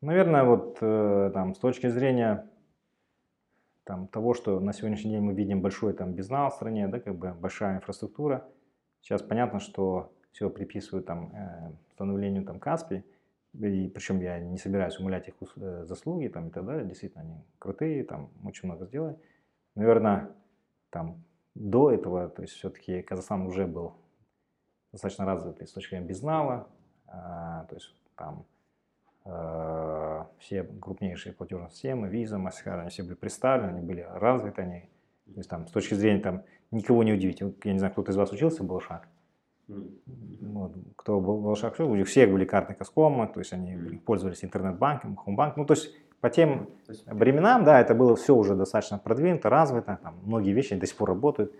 S2: Наверное, вот э, там с точки зрения там, того, что на сегодняшний день мы видим большой там бизнес в стране, да, как бы большая инфраструктура. Сейчас понятно, что все приписывают там э, становлению там Каспи, и причем я не собираюсь умолять их э, заслуги там, и так далее, действительно они крутые, там очень много сделали. Наверное, там до этого, то есть все-таки Казахстан уже был достаточно развитый с точки зрения безнала, а, то есть там э, все крупнейшие платежные системы, Visa, Mastercard, они все были представлены, они были развиты, они, то есть там с точки зрения там никого не удивить. Я не знаю, кто-то из вас учился в вот, кто был Шахши, у них все были карты Каскома, то есть они пользовались интернет-банком, хомбанк. Ну, то есть по тем временам, да, это было все уже достаточно продвинуто, развито, там, многие вещи до сих пор работают.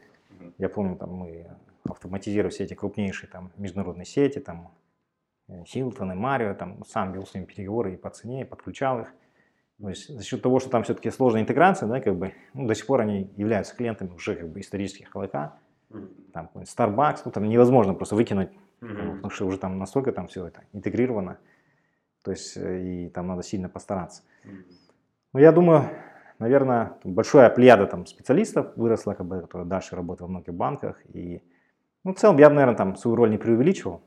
S2: Я помню, там мы автоматизировали все эти крупнейшие там, международные сети, там, Хилтон и Марио, там, сам вел с ними переговоры и по цене, и подключал их. То есть за счет того, что там все-таки сложная интеграция, да, как бы, ну, до сих пор они являются клиентами уже как бы исторических ХЛК там Starbucks, ну там невозможно просто выкинуть, mm-hmm. потому что уже там настолько там все это интегрировано, то есть э, и там надо сильно постараться. Mm-hmm. Ну я думаю, наверное, большая плеяда там специалистов выросла, как бы, которая дальше работает во многих банках, и ну, в целом я бы, наверное, там свою роль не преувеличивал.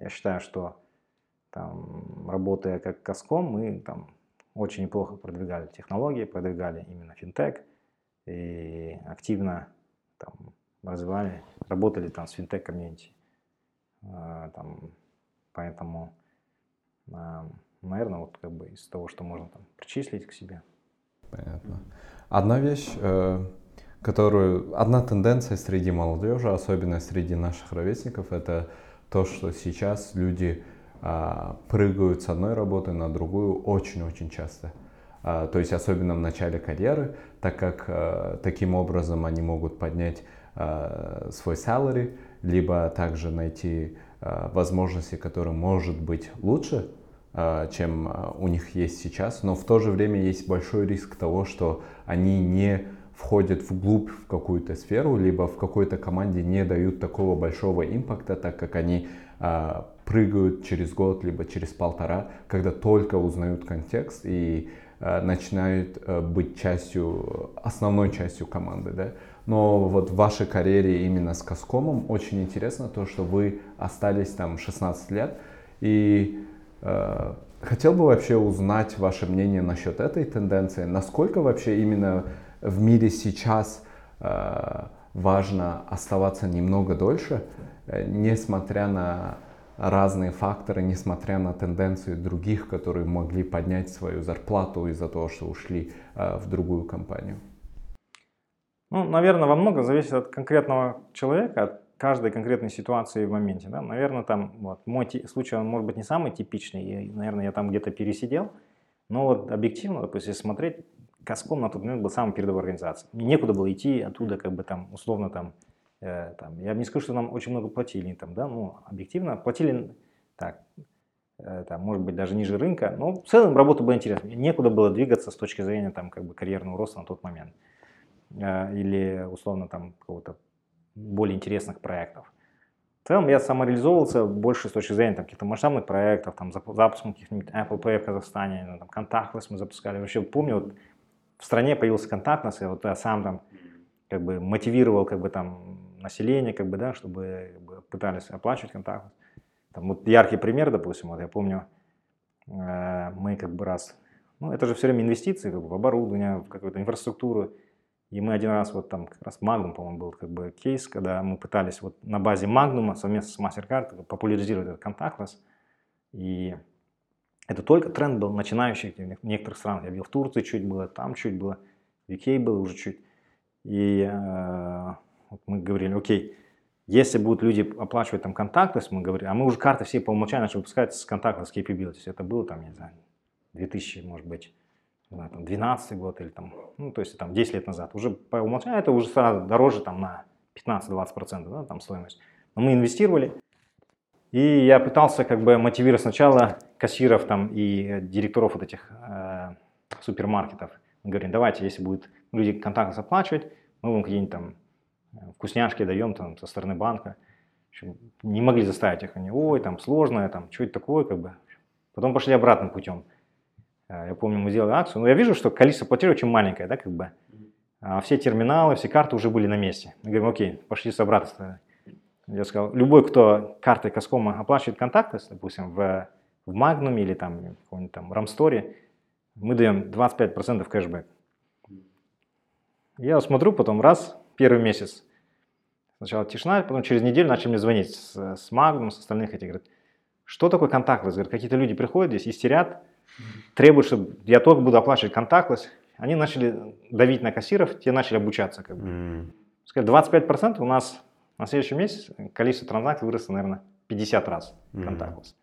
S2: Я считаю, что там, работая как Каском, мы там очень неплохо продвигали технологии, продвигали именно финтех и активно там, развивали, работали там с финтех-комьюнити. А, там, поэтому, а, наверное, вот как бы из того, что можно там причислить к себе.
S3: Понятно. Одна вещь, э, которую, одна тенденция среди молодежи, особенно среди наших ровесников, это то, что сейчас люди а, прыгают с одной работы на другую очень-очень часто. То есть особенно в начале карьеры, так как э, таким образом они могут поднять Э, свой salary, либо также найти э, возможности, которые может быть лучше, э, чем у них есть сейчас, но в то же время есть большой риск того, что они не входят вглубь в какую-то сферу, либо в какой-то команде не дают такого большого импакта, так как они прыгают через год, либо через полтора, когда только узнают контекст и начинают быть частью, основной частью команды, да. Но вот в вашей карьере именно с Каскомом очень интересно то, что вы остались там 16 лет. И э, хотел бы вообще узнать ваше мнение насчет этой тенденции. Насколько вообще именно в мире сейчас э, важно оставаться немного дольше, э, несмотря на разные факторы, несмотря на тенденции других, которые могли поднять свою зарплату из-за того, что ушли э, в другую компанию?
S2: Ну, наверное, во многом зависит от конкретного человека, от каждой конкретной ситуации в моменте. Да? Наверное, там вот, мой случай, он может быть не самый типичный, и, наверное, я там где-то пересидел, но вот объективно, допустим, если смотреть, Каском на тот момент был самой передовой организацией. Мне некуда было идти оттуда, как бы там, условно там, э, там, я не скажу, что нам очень много платили, там, да, ну, объективно, платили так, э, там, может быть, даже ниже рынка, но в целом работа была интересная. Некуда было двигаться с точки зрения там, как бы, карьерного роста на тот момент. Э, или, условно, там, какого-то более интересных проектов. В целом я самореализовывался больше с точки зрения там, каких-то масштабных проектов, там, запуском каких-нибудь Apple Pay в Казахстане, ну, там, Contactless мы запускали. Вообще помню, вот, в стране появился контактность, и вот я сам там как бы мотивировал как бы там население, как бы, да, чтобы как бы, пытались оплачивать контакт. Там вот яркий пример, допустим, вот я помню, э, мы как бы раз, ну это же все время инвестиции как бы, в оборудование, в какую-то инфраструктуру, и мы один раз вот там как раз Magnum, по-моему, был как бы кейс, когда мы пытались вот на базе Magnum совместно с MasterCard популяризировать этот контактлess, и это только тренд был начинающий в некоторых странах. Я видел в Турции чуть было, там чуть было, в UK было уже чуть. И э, вот мы говорили, окей, если будут люди оплачивать там контакты, мы говорили, а мы уже карты все по умолчанию начали выпускать с контакта, с capabilities. Это было там, не знаю, 2000, может быть, знаю, там 12 год или там, ну, то есть там 10 лет назад. Уже по умолчанию это уже сразу дороже там на 15-20%, да, там стоимость. Но мы инвестировали, и я пытался как бы мотивировать сначала кассиров там и директоров вот этих э, супермаркетов. Мы говорим, давайте, если будут люди контактно заплачивать, мы вам какие-нибудь там э, вкусняшки даем там со стороны банка. Не могли заставить их, они, ой, там сложно, там, что это такое, как бы. Потом пошли обратным путем. Э, я помню, мы сделали акцию, но я вижу, что количество платежей очень маленькое, да, как бы. А все терминалы, все карты уже были на месте. Мы говорим, окей, пошли с обратной. Я сказал, любой, кто картой Каскома оплачивает контакты, допустим, в, в Magnum или там, в там Рамсторе, мы даем 25% кэшбэк. Я смотрю, потом раз, первый месяц, сначала тишина, потом через неделю начали мне звонить с, с Magnum, с остальных этих, говорят, что такое контактлесс? Говорят, какие-то люди приходят здесь, истерят, требуют, чтобы я только буду оплачивать контактлесс. Они начали давить на кассиров, те начали обучаться. Как бы. Mm. Сказали, 25% у нас на следующий месяц количество транзакций выросло, наверное, 50 раз контактлess. Mm-hmm.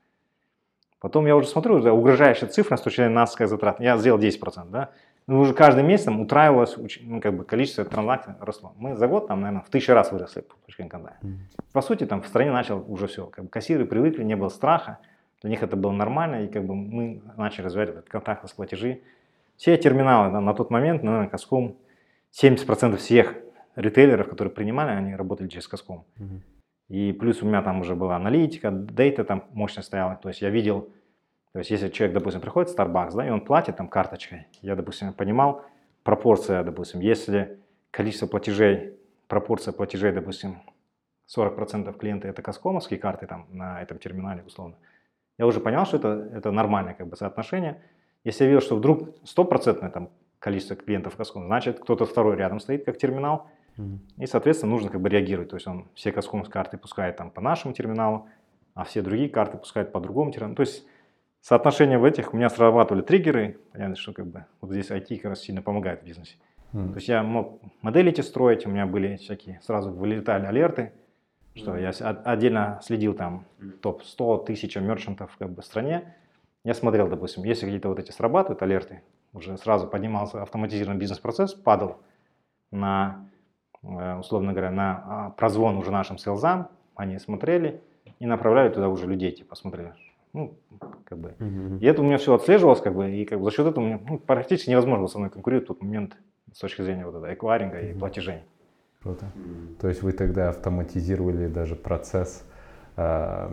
S2: Потом я уже смотрю, уже угрожающая цифра с точки зрения нас как затрат. Я сделал 10%, да? Но уже каждый месяц там утраивалось ну, как бы, количество транзакций росло. Мы за год там, наверное, в тысячу раз выросли по точке контакта. Mm-hmm. По сути, там в стране начал уже все. Как бы, кассиры привыкли, не было страха. Для них это было нормально, и как бы мы начали развивать этот контактность платежи. Все терминалы да, на тот момент, наверное, Каском, 70% всех ритейлеров, которые принимали, они работали через Каском. Uh-huh. И плюс у меня там уже была аналитика, дейта там мощно стояла. То есть я видел, то есть если человек, допустим, приходит в Starbucks, да, и он платит там карточкой, я, допустим, понимал пропорция, допустим, если количество платежей, пропорция платежей, допустим, 40% клиента это Каскомовские карты там на этом терминале условно, я уже понял, что это, это нормальное как бы соотношение. Если я видел, что вдруг стопроцентное там количество клиентов Каском, значит кто-то второй рядом стоит как терминал, и, соответственно, нужно как бы реагировать. То есть он все Каском карты пускает там по нашему терминалу, а все другие карты пускает по другому терминалу. То есть соотношение в этих, у меня срабатывали триггеры, понятно, что как бы вот здесь IT как раз сильно помогает в бизнесе. Mm. То есть я мог модели эти строить, у меня были всякие, сразу вылетали алерты, что я отдельно следил там топ 100 тысяч мерчантов как бы в стране. Я смотрел, допустим, если какие-то вот эти срабатывают алерты, уже сразу поднимался автоматизированный бизнес-процесс, падал на Э, условно говоря, на а, прозвон уже нашим селзам, они смотрели и направляли туда уже людей, типа, смотрели. Ну, как бы. Mm-hmm. И это у меня все отслеживалось, как бы, и как бы за счет этого мне ну, практически невозможно было со мной конкурировать в тот момент с точки зрения вот этого эквайринга mm-hmm. и платежей.
S3: Круто. Mm-hmm. То есть вы тогда автоматизировали даже процесс э,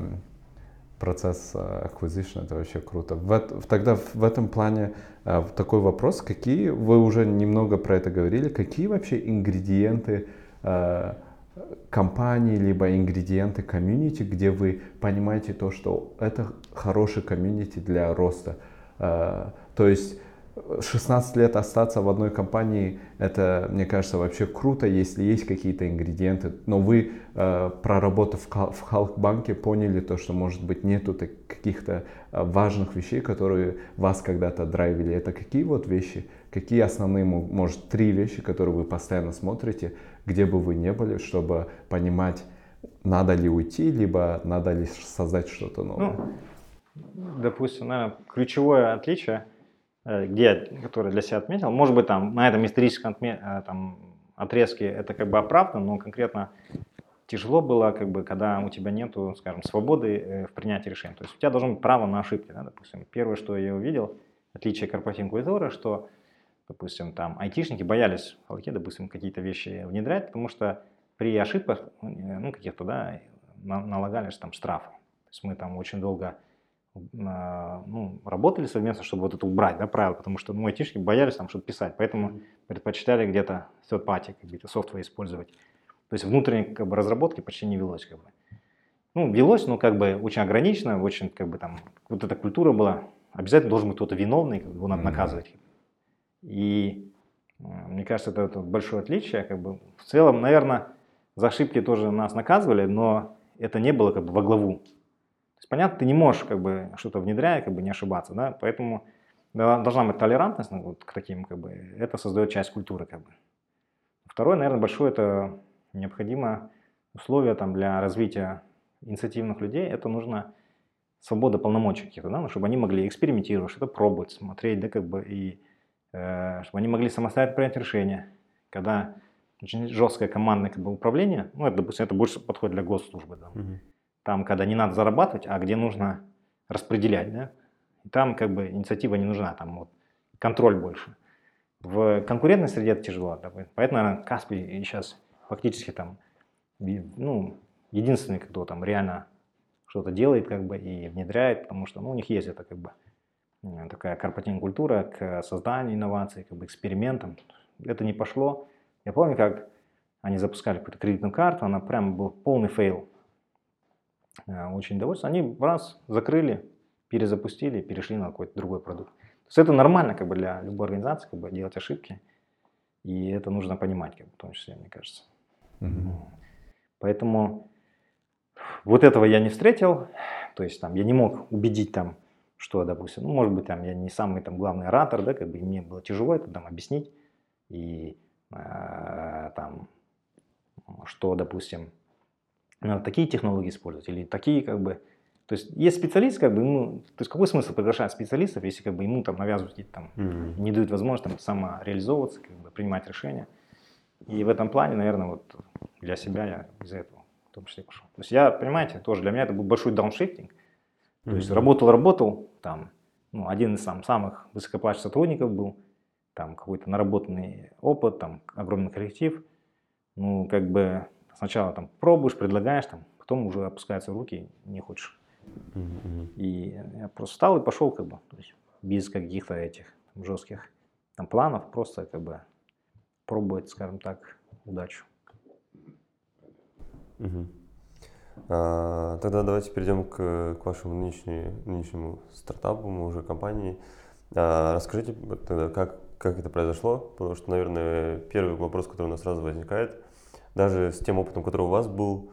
S3: процесс э, acquisition, это вообще круто. В, тогда в, этом плане э, такой вопрос, какие, вы уже немного про это говорили, какие вообще ингредиенты компании, либо ингредиенты комьюнити, где вы понимаете то, что это хороший комьюнити для роста. То есть 16 лет остаться в одной компании, это, мне кажется, вообще круто, если есть какие-то ингредиенты. Но вы, э, проработав в Хал- в Халкбанке, поняли то, что, может быть, нету каких-то э, важных вещей, которые вас когда-то драйвили. Это какие вот вещи? Какие основные, мо- может, три вещи, которые вы постоянно смотрите, где бы вы ни были, чтобы понимать, надо ли уйти, либо надо ли создать что-то новое?
S2: Ну, допустим, наверное, ключевое отличие, где, я- которое для себя отметил, может быть, там на этом историческом отме- э, там, отрезке это как бы оправдано, но конкретно тяжело было, как бы, когда у тебя нету, скажем, свободы э, в принятии решений. То есть у тебя должно быть право на ошибки, да, допустим. Первое, что я увидел, отличие корпоративной культуры, что, допустим, там айтишники боялись в допустим, какие-то вещи внедрять, потому что при ошибках, э, ну, каких-то, да, на- налагались там штрафы. То есть мы там очень долго ну, работали совместно, чтобы вот это убрать, да, правила, потому что, ну, айтишники боялись там что-то писать, поэтому предпочитали где-то third party, какие-то софтвер использовать. То есть внутренней как бы, разработки почти не велось, как бы. Ну, велось, но как бы очень ограничено, очень как бы там, вот эта культура была, обязательно должен быть кто-то виновный, как бы, его надо наказывать. И э, мне кажется, это, это большое отличие, как бы. В целом, наверное, за ошибки тоже нас наказывали, но это не было как бы во главу. То есть, понятно, ты не можешь как бы что-то внедряя, как бы не ошибаться, да, поэтому должна быть толерантность ну, вот к таким, как бы, это создает часть культуры, как бы. Второе, наверное, большое, это необходимо условие там для развития инициативных людей, это нужно свобода полномочий каких-то, да, ну, чтобы они могли экспериментировать, что-то пробовать, смотреть, да, как бы, и э, чтобы они могли самостоятельно принять решения. Когда очень жесткое командное как бы, управление, ну, это, допустим, это больше подходит для госслужбы, да,
S1: Мгм.
S2: Там, когда не надо зарабатывать, а где нужно распределять, да, и там как бы инициатива не нужна, там вот контроль больше. В конкурентной среде это тяжело, да, поэтому, наверное, Каспий сейчас фактически там, ну, единственный, кто там реально что-то делает, как бы, и внедряет, потому что, ну, у них есть это, как бы, такая корпоративная культура к созданию инноваций, как бы, экспериментам. Это не пошло. Я помню, как они запускали какую-то кредитную карту, она прям был полный фейл. Э, Очень довольны. Они раз закрыли, перезапустили, перешли на какой-то другой продукт. То есть это нормально как бы для любой организации как бы делать ошибки. И это нужно понимать, как бы, в том числе, мне кажется.
S3: Мгм.
S2: Поэтому вот этого я не встретил. То есть там я не мог убедить там, что, допустим, ну, может быть, там я не самый там главный оратор, да, как бы мне было тяжело это там объяснить. И э, там, что, допустим, надо такие технологии использовать или такие, как бы. То есть есть специалист, как бы, ему, то есть какой смысл приглашать специалистов, если как бы ему там навязывают какие-то там
S1: Мгм.
S2: не дают возможность там, самореализовываться, как бы, принимать решения. И в этом плане, наверное, вот для себя я из-за этого в том числе пошел. То есть я, понимаете, тоже для меня это был большой дауншифтинг. То есть
S1: Мгм.
S2: работал, работал, там, ну, один из там, самых высокоплачиваемых сотрудников был, там какой-то наработанный опыт, там огромный коллектив. Ну, как бы сначала там пробуешь, предлагаешь, там, потом уже опускаются руки, не хочешь.
S1: Мгм.
S2: И я просто встал и пошел, как бы, то есть без каких-то этих там, жестких там, планов, просто как бы пробовать, скажем так, удачу.
S1: Мгм. А, Тогда давайте перейдем к, к вашему нынешнему, нынешнему стартапу, уже компании. А, Расскажите, тогда, как, как это произошло, потому что, наверное, первый вопрос, который у нас сразу возникает, даже с тем опытом, который у вас был,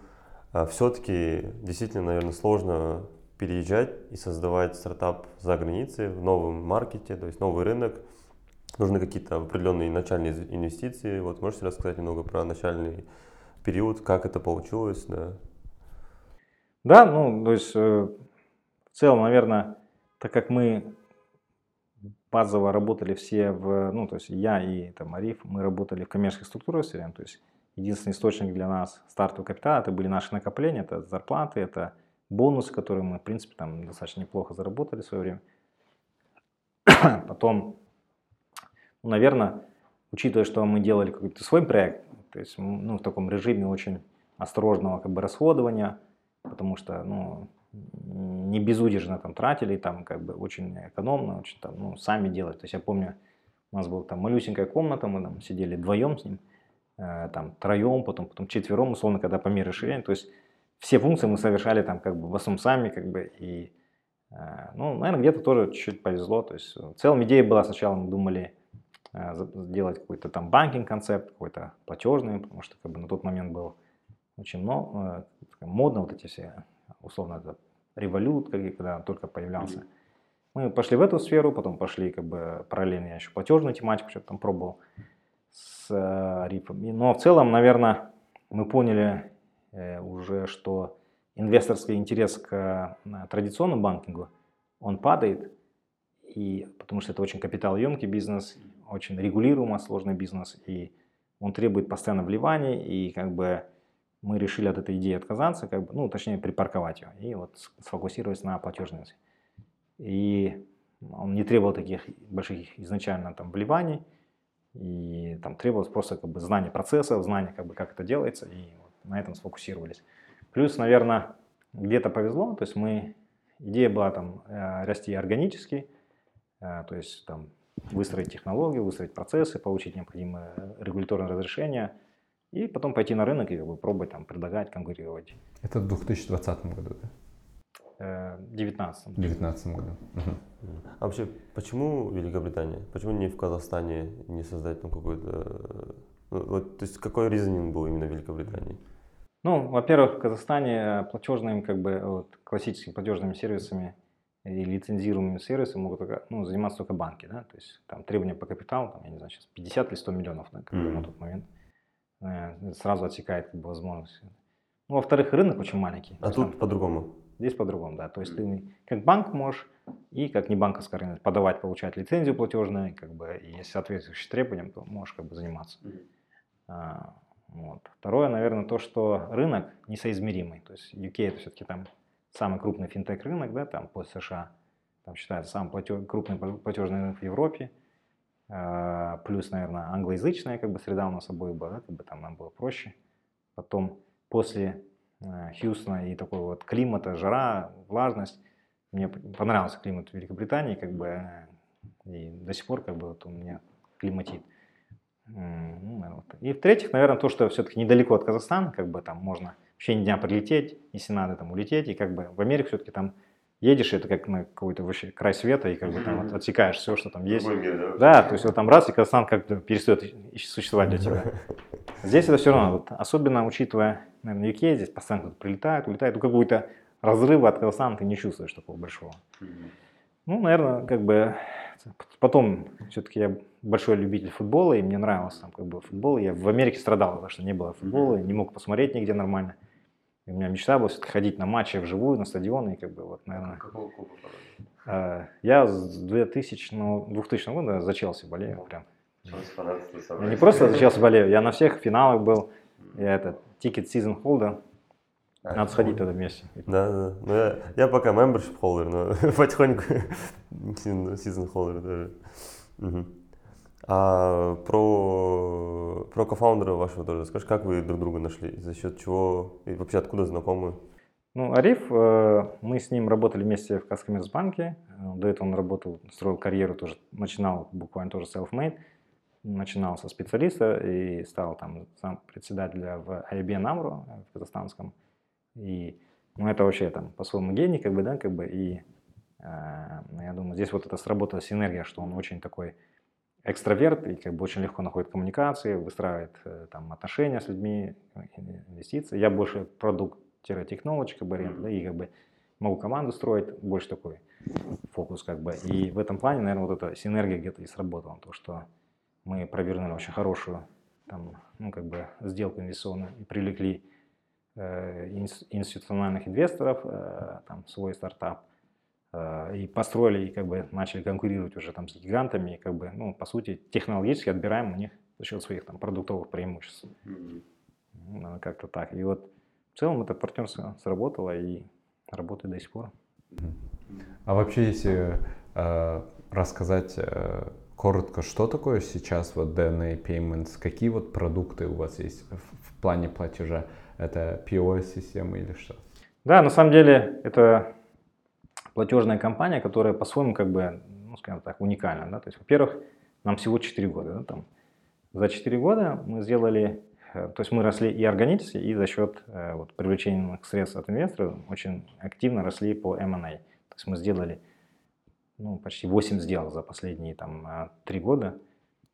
S1: все-таки действительно, наверное, сложно переезжать и создавать стартап за границей, в новом маркете, то есть новый рынок. Нужны какие-то определенные начальные инвестиции. Вот можете рассказать немного про начальный период, как это получилось, да?
S2: Да, ну, то есть э, в целом, наверное, так как мы базово работали все в, ну, то есть я и там Ариф, мы работали в коммерческих структурах все то есть единственный источник для нас стартового капитала, это были наши накопления, это зарплаты, это бонусы, которые мы, в принципе, там достаточно неплохо заработали в свое время. Потом, ну, наверное, учитывая, что мы делали какой-то свой проект, то есть, ну, в таком режиме очень осторожного как бы расходования, потому что, ну, не безудержно там тратили, там как бы очень экономно, очень там, ну, сами делать. То есть я помню, у нас была там малюсенькая комната, мы там сидели вдвоем с ним, там троем, потом, потом четвером, условно, когда по мере расширения. То есть все функции мы совершали там как бы в основном сами, как бы, и, э, ну, наверное, где-то тоже чуть-чуть повезло. То есть в целом идея была сначала, мы думали э, сделать какой-то там банкинг концепт, какой-то платежный, потому что как бы на тот момент был очень много, э, модно вот эти все, условно, это револют, когда только появлялся. Мы пошли в эту сферу, потом пошли как бы параллельно я еще платежную тематику что-то там пробовал с э, рифом. Но в целом, наверное, мы поняли э, уже, что инвесторский интерес к э, традиционному банкингу, он падает, и, потому что это очень капиталоемкий бизнес, очень регулируемый сложный бизнес, и он требует постоянно вливаний, и как бы мы решили от этой идеи отказаться, как бы, ну, точнее, припарковать ее и вот сфокусироваться на платежности. И он не требовал таких больших изначально там вливаний, и там требовалось просто как бы знание процессов, знание как бы как это делается, и вот на этом сфокусировались. Плюс, наверное, где-то повезло, то есть мы, идея была там э, расти органически, э, то есть там выстроить технологию, выстроить процессы, получить необходимые регуляторные разрешения – и потом пойти на рынок и как бы, пробовать там предлагать, конкурировать.
S3: Это в 2020 году, да?
S2: Э, в 2019.
S3: В 2019 году. Угу.
S1: А вообще, почему Великобритания? Почему не в Казахстане не создать там какой-то... Ну, вот, то есть какой резонинг был именно в Великобритании?
S2: Ну, во-первых, в Казахстане платежными, как бы, вот, классическими платежными сервисами и лицензируемыми сервисами могут ну, заниматься только банки, да, то есть там требования по капиталу, там, я не знаю, сейчас 50 или 100 миллионов, да, как mm-hmm. на тот момент. Э, сразу отсекает как бы, возможность. Ну, во-вторых, рынок очень маленький.
S1: А тут по-другому?
S2: Здесь по-другому, да. То есть ты как банк можешь и как не банковская рынок подавать, получать лицензию платежную, как бы, и если соответствующие требованиям, то можешь как бы заниматься. А, вот. Второе, наверное, то, что рынок несоизмеримый. То есть UK это все-таки там самый крупный финтех рынок, да, там после США. Там считается самый платеж, крупный платежный рынок в Европе. А, плюс, наверное, англоязычная как бы среда у нас обоих была, как бы там нам было проще. Потом после Хьюстона и такой вот климата, жара, влажность, мне понравился климат Великобритании, как бы, э, и до сих пор как бы вот у меня климатит. Ну, и в-третьих, наверное, то, что все-таки недалеко от Казахстана, как бы там можно в течение дня прилететь, если надо там улететь, и как бы в Америке все-таки там едешь, это как на какой-то вообще край света, и как бы там отсекаешь все, что там есть. Мир, да? да, то есть вот там раз, и Казахстан как-то перестает существовать для тебя. Здесь это все равно, вот, особенно учитывая, наверное, UK, здесь постоянно кто-то прилетает, улетает, ну какой-то разрыва от Казахстана ты не чувствуешь такого большого. Ну, наверное, как бы потом все-таки я большой любитель футбола, и мне нравился там как бы футбол. Я в Америке страдал, потому что не было футбола, не мог посмотреть нигде нормально. И у меня мечта была все-таки ходить на матчи вживую, на стадионы, и как бы вот, наверное... Какого клуба а, Я с 2000, ну, 2000 года за Челси болею прям. Я не просто за Челси болею, я на всех финалах был. Я это, ticket season holder. А, Надо сходить туда вместе.
S1: Да, да. Ну, я, я пока membership holder, но потихоньку season holder даже. Угу. А про, про кофаундера вашего тоже скажешь, как вы друг друга нашли, за счет чего и вообще откуда знакомы?
S2: Ну, Ариф, э, мы с ним работали вместе в Каскоммерцбанке. До этого он работал, строил карьеру, тоже начинал буквально тоже self-made. Начинал со специалиста и стал там сам председателя в IBM Amro в казахстанском. И ну, это вообще там по-своему гений, как бы, да, как бы, и э, я думаю, здесь вот это сработала синергия, что он очень такой экстраверт и как бы очень легко находит коммуникации, выстраивает э, там отношения с людьми, инвестиции. Я больше продукт-технологий как бы ориент, да, и как бы могу команду строить, больше такой фокус как бы. И в этом плане, наверное, вот эта синергия где-то и сработала, то, что мы провернули очень хорошую там, ну, как бы сделку инвестиционную и привлекли э, институциональных инвесторов, э, там, свой стартап – и построили, и как бы начали конкурировать уже там с гигантами, и как бы, ну, по сути, технологически отбираем у них за счет своих там продуктовых преимуществ. Mm-hmm. Как-то так. И вот в целом это партнерство сработало и работает до сих пор.
S3: А вообще, если э, рассказать э, коротко, что такое сейчас вот DNA Payments, какие вот продукты у вас есть в, в плане платежа? Это POS-система или что?
S2: Да, на самом деле это платежная компания, которая по-своему как бы, ну, скажем так, уникальна. Да? То есть, во-первых, нам всего 4 года. Да, там. За 4 года мы сделали, э, то есть мы росли и органически, и за счет э, вот, привлечения средств от инвесторов очень активно росли по M&A. То есть мы сделали ну, почти 8 сделок за последние там, 3 года.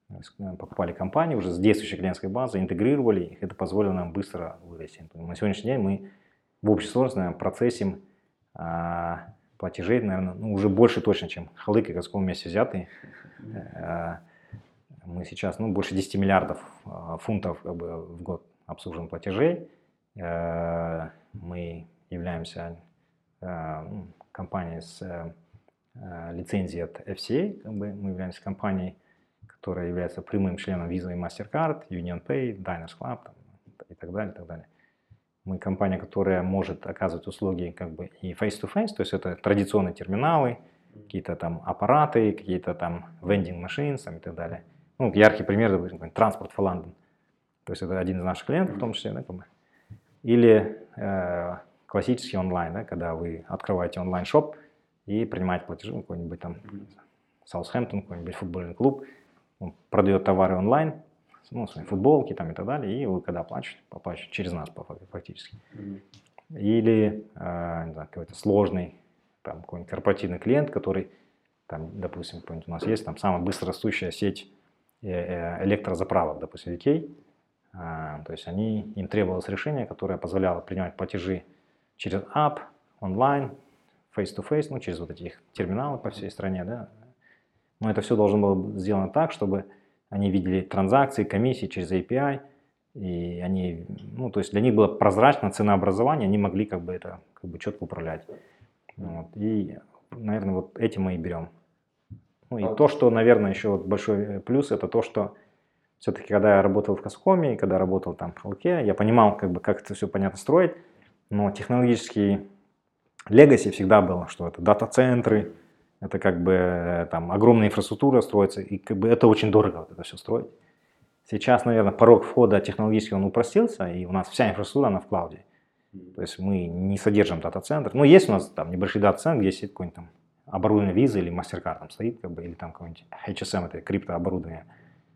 S2: Э, покупали компании уже с действующей клиентской базы, интегрировали их, это позволило нам быстро вырасти. На сегодняшний день мы в общей сложности процессим а, платежей, наверное, ну, уже больше точно, чем Халык и Газком вместе взятые. А, мы сейчас ну, больше 10 миллиардов а, фунтов как бы, в год обслуживаем платежей. А, мы являемся ну, компанией с лицензией от FCA, как бы, мы являемся компанией, которая является прямым членом Visa и MasterCard, UnionPay, Diners Club там, и так далее, и так далее. Мы компания, которая может оказывать услуги как бы и face-to-face, то есть это традиционные терминалы, какие-то там аппараты, какие-то там vending machines там, и так далее. Ну, яркий пример, допустим, транспорт for London. То есть это один из наших клиентов в том числе, да, как бы. Или э, классический онлайн, да, когда вы открываете онлайн-шоп и принимаете платежи, ну, какой-нибудь там Саутхэмптон, какой-нибудь футбольный клуб, он продает товары онлайн, ну, свои футболки там и так далее, и вы когда оплачиваете, оплачиваете через нас фактически. Или, э, не знаю, какой-то сложный, там, какой-нибудь корпоративный клиент, который, там, допустим, у нас есть там самая быстрорастущая сеть э, э, электрозаправок, допустим, UK, а, то есть они, им требовалось решение, которое позволяло принимать платежи через app, онлайн, face-to-face, ну, через вот эти терминалы по всей стране, да. Но это все должно было быть сделано так, чтобы они видели транзакции, комиссии через API, и они, ну, то есть для них было прозрачно ценообразование, они могли как бы это как бы четко управлять. Вот. И, наверное, вот этим мы и берем. Ну и то, что, наверное, еще вот большой плюс, это то, что все-таки, когда я работал в Каскоме, и когда работал там в Халке, я понимал, как бы, как это все понятно строить, но технологический легаси всегда было, что это дата-центры, это как бы э, там огромная инфраструктура строится, и как бы это очень дорого вот это все строить. Сейчас, наверное, порог входа технологически он упростился, и у нас вся инфраструктура, она в клауде. То есть мы не содержим дата-центр. Ну, есть у нас там небольшой дата-центр, где сидит какой-нибудь там оборудование визы или MasterCard там стоит, как бы, или там какой-нибудь HSM, это криптооборудование.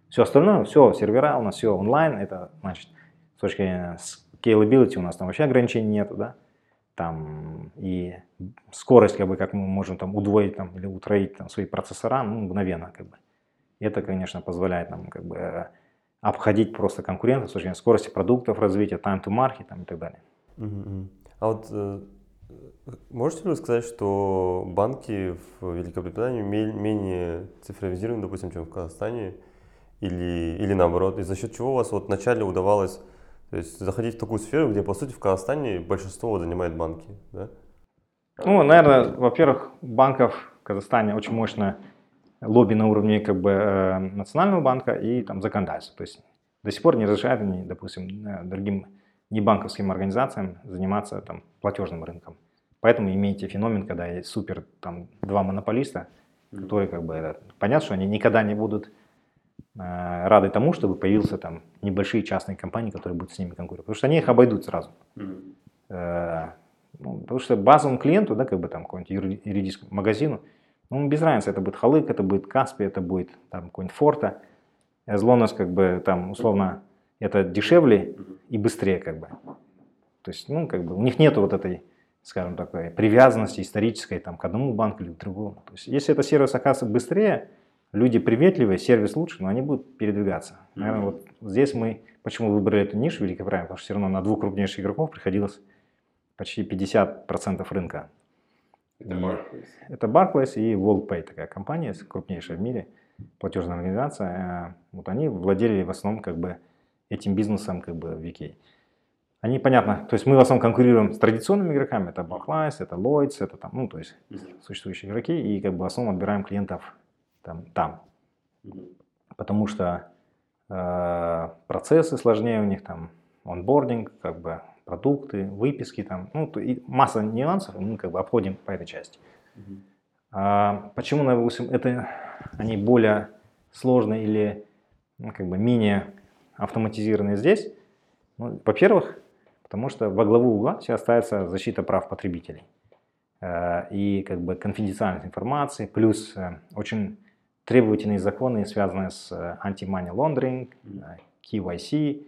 S2: Все остальное, все, сервера у нас, все онлайн, это значит, с точки зрения scalability у нас там вообще ограничений нету, да там и скорость, как бы, как мы можем там удвоить там, или утроить там, свои процессора, ну, мгновенно, как бы. Это, конечно, позволяет нам как бы обходить просто конкурентов с точки зрения скорости продуктов, развития, time to market там, и так далее.
S1: А вот э, можете ли вы сказать, что банки в Великобритании менее цифровизированы, допустим, чем в Казахстане, или, или наоборот, и за счет чего у вас вот вначале удавалось то есть заходить в такую сферу, где, по сути, в Казахстане большинство занимает банки, да?
S2: Ну, наверное, во-первых, банков в Казахстане очень мощное лобби на уровне как бы э, национального банка и там законодательства. То есть до сих пор не разрешают они, допустим, э, другим небанковским организациям заниматься там платежным рынком. Поэтому имеете феномен, когда есть супер там два монополиста, которые как бы это, понятно, что они никогда не будут рады тому, чтобы появился там небольшие частные компании, которые будут с ними конкурировать. Потому что они их обойдут сразу. Mm-hmm. Ну, потому что базовому клиенту, да, как бы там какому-нибудь юридическому магазину, ну, без разницы, это будет Халык, это будет Каспи, это будет там какой-нибудь Форта. Злонос, как бы там условно, это дешевле и быстрее, как бы. То есть, ну, как бы у них нету вот этой, скажем такой, привязанности исторической там к одному банку или к другому. То есть, если это сервис оказывается быстрее, люди приветливые, сервис лучше, но они будут передвигаться. Наверное, mm-hmm. вот здесь мы, почему выбрали эту нишу великобританию, потому что все равно на двух крупнейших игроков приходилось почти 50% рынка.
S1: Это Barclays.
S2: Это Barclays и WorldPay, такая компания, крупнейшая в мире, платежная организация. Э, вот они владели в основном как бы этим бизнесом как бы в UK. Они, понятно, то есть мы в основном конкурируем с традиционными игроками, это Barclays, это Lloyds, это там, ну, то есть существующие игроки, и как бы в основном отбираем клиентов там. там. Потому что э, процессы сложнее у них, там, онбординг, как бы продукты, выписки, там, ну, и масса нюансов, мы как бы обходим по этой части. Mm-hmm. А, почему, допустим, это они более сложные или ну, как бы менее автоматизированные здесь? Ну, во-первых, Потому что во главу угла все остается защита прав потребителей. Э, и как бы конфиденциальность информации, плюс э, очень требовательные законы, связанные с anti-money laundering, KYC,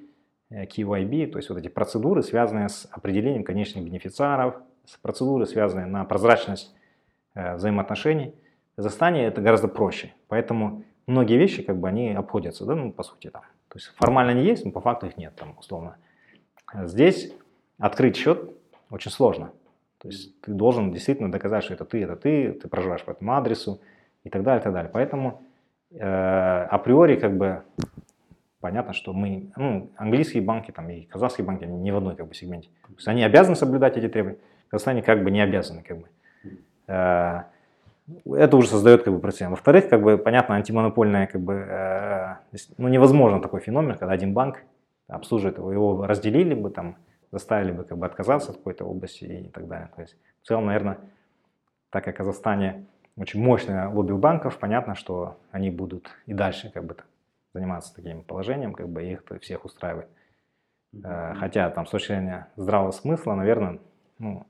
S2: KYB, то есть вот эти процедуры, связанные с определением конечных бенефициаров, процедуры, связанные на прозрачность взаимоотношений. В Казахстане это гораздо проще, поэтому многие вещи как бы они обходятся, да, ну по сути там. То есть формально они есть, но по факту их нет там условно. Здесь открыть счет очень сложно. То есть ты должен действительно доказать, что это ты, это ты, ты проживаешь по этому адресу и так далее, и так далее. Поэтому э, априори как бы понятно, что мы, ну, английские банки там и казахские банки, они не в одной как бы сегменте. То есть они обязаны соблюдать эти требования, Казахстане как бы не обязаны как бы. Э, это уже создает как бы прецедент. Во-вторых, как бы понятно, антимонопольная как бы, э, ну невозможно такой феномен, когда один банк обслуживает его, его разделили бы там заставили бы как бы отказаться от какой-то области и так далее. То есть в целом, наверное, так как в Казахстане очень мощное лобби у банков, понятно, что они будут и дальше как бы заниматься таким положением, как бы их всех устраивает. Mm-hmm. Хотя там с точки зрения здравого смысла, наверное, ну,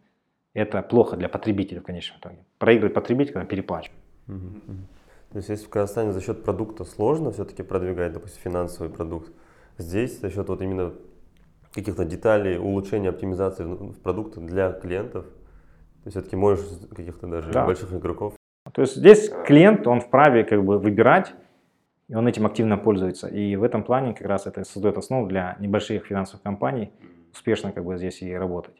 S2: это плохо для потребителя в конечном итоге. Проигрывает потребитель, когда переплачивает.
S1: Mm-hmm. То есть если в Казахстане за счет продукта сложно все-таки продвигать, допустим, финансовый продукт, здесь за счет вот именно каких-то деталей, улучшения, оптимизации продукта для клиентов, ты все-таки можешь каких-то даже да. больших игроков.
S2: То есть здесь клиент, он вправе как бы выбирать, и он этим активно пользуется. И в этом плане как раз это создает основу для небольших финансовых компаний успешно как бы здесь и работать.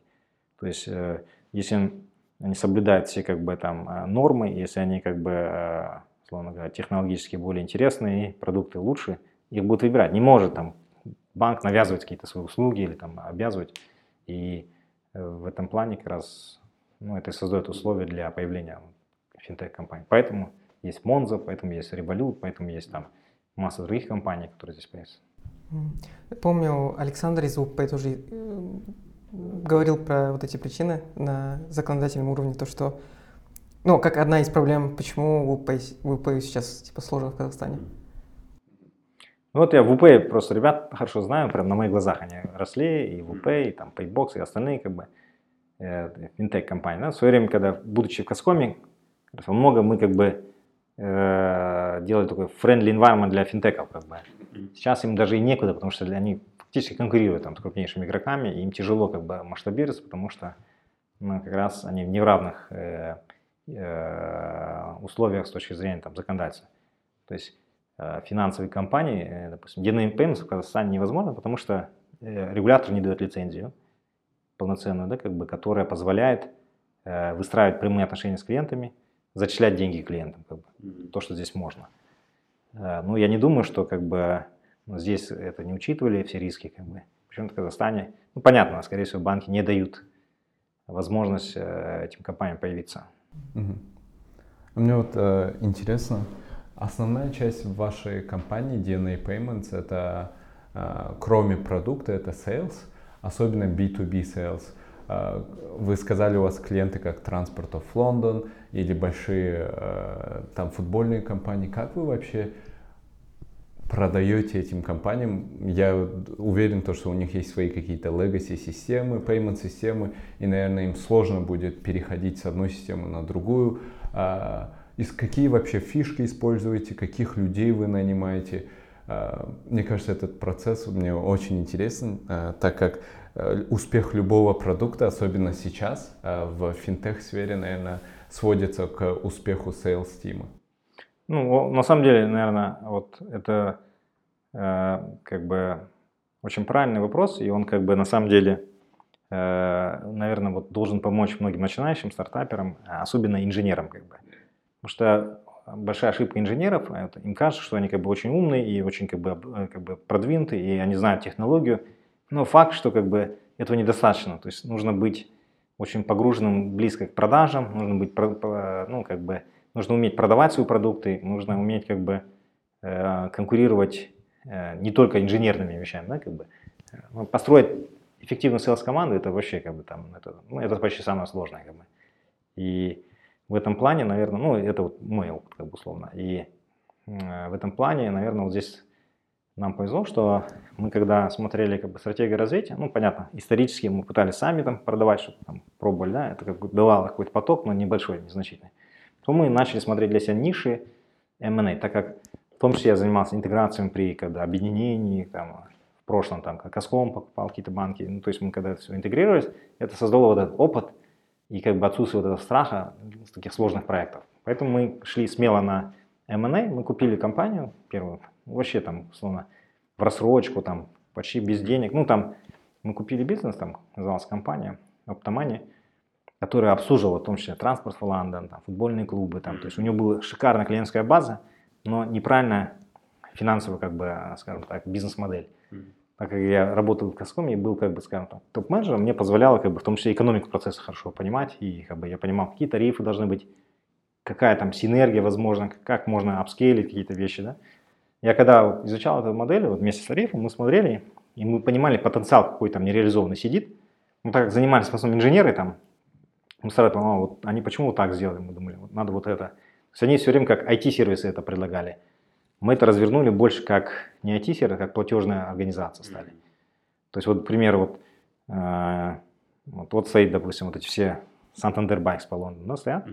S2: То есть э, если они соблюдают все как бы там э, нормы, если они как бы, э, словно говоря, технологически более интересные, продукты лучше, их будут выбирать. Не может там банк навязывать какие-то свои услуги или там обязывать. И в этом плане как раз ну, это создает условия для появления финтех-компаний. Поэтому есть Monzo, поэтому есть Revolut, поэтому есть там масса других компаний, которые здесь появятся.
S4: Помню, Александр из УП тоже э, говорил про вот эти причины на законодательном уровне, то что, ну, как одна из проблем, почему УП, УП сейчас типа сложно в Казахстане.
S2: Ну вот я в УП просто ребят хорошо знаю, прям на моих глазах они росли, и в УП, и там Paybox, и остальные как бы э, финтех-компании. Да? В свое время, когда, будучи в Каскоме, много мы как бы э, делали такой friendly environment для финтеков. Как бы. Сейчас им даже и некуда, потому что они фактически конкурируют там, с крупнейшими игроками, и им тяжело как бы масштабироваться, потому что ну, как раз они в неравных э, э, условиях с точки зрения там, законодательства. То есть Э, финансовой компании, э, допустим, DNA Payments в Казахстане невозможно, потому что э, регулятор не дает лицензию полноценную, да, как бы, которая позволяет выстраивать прямые отношения с клиентами, зачислять деньги клиентам, как бы, то, что здесь можно. Ну, я не думаю, что как бы ну, здесь это не учитывали, все риски, как бы. Почему-то в Казахстане, ну, понятно, скорее всего, банки не дают возможность этим компаниям появиться.
S3: Угу. Мне вот э, интересно, Основная часть вашей компании DNA Payments это э, кроме продукта, это sales, особенно B2B sales. Э, вы сказали, у вас клиенты как Transport of London или большие э, там футбольные компании. Как вы вообще продаете этим компаниям? Я уверен, то, что у них есть свои какие-то legacy системы, payment системы, и, наверное, им сложно будет переходить с одной системы на другую. А, из какие вообще фишки используете, каких людей вы нанимаете. А, мне кажется, этот процесс мне очень интересен, а, так как успех любого продукта, особенно сейчас а, в финтех-сфере, наверное, сводится к успеху sales тима.
S2: Ну, на самом деле, наверное, вот это э, как бы очень правильный вопрос, и он как бы на самом деле, э, наверное, вот должен помочь многим начинающим стартаперам, особенно инженерам как бы. Потому что большая ошибка инженеров, это, им кажется, что они как бы очень умные и очень как бы, э, как бы продвинутые, и они знают технологию. Но факт, что как бы этого недостаточно. То есть нужно быть очень погруженным близко к продажам, нужно быть, ну, как бы, нужно уметь продавать свои продукты, нужно уметь как бы э, конкурировать э, не только инженерными вещами, да, как бы. Ну, построить эффективную sales команду это вообще как бы там, это, ну, это почти самое сложное как бы. И в этом плане, наверное, ну, это вот мой опыт, как бы условно. И э, в этом плане, наверное, вот здесь нам повезло, что мы когда смотрели как бы стратегию развития, ну понятно, исторически мы пытались сами там продавать, что-то там пробовали, да, это как бы давало какой-то поток, но небольшой, незначительный. То мы начали смотреть для себя ниши M&A, так как в том числе я занимался интеграцией при когда объединении, там, в прошлом там как Аском покупал какие-то банки, ну то есть мы когда все интегрировались, это создало вот этот опыт и как бы отсутствие вот этого страха с таких сложных проектов. Поэтому мы шли смело на M&A, мы купили компанию первую, вообще там, словно в рассрочку, там, почти без денег. Ну, там, мы купили бизнес, там, называлась компания Optomani, которая обслуживала в том числе транспорт в Лондон, там, футбольные клубы, там, то есть у нее была шикарная клиентская база, но неправильная финансовая, как бы, скажем так, бизнес-модель. Так как я работал в Каскоме и был, как бы, скажем так, топ-менеджером, мне позволяло, как бы, в том числе экономику процесса хорошо понимать, и, как бы, я понимал, какие тарифы должны быть, какая там синергия возможна, как можно апскейлить какие-то вещи, да. Я когда изучал эту модель, вот вместе с тарифом, мы смотрели, и мы понимали потенциал, какой там нереализованный сидит. Мы так как занимались, в основном, инженеры там, мы сразу понимали, «А, вот они почему вот так сделали, мы думали, вот надо вот это. То есть они все время как IT-сервисы это предлагали. Мы это развернули больше как не IT-сервис, как платежная организация стали. То есть вот, например, вот, э, вот, вот стоит, допустим, вот эти все Santander Bikes по Лондону, да, стоят.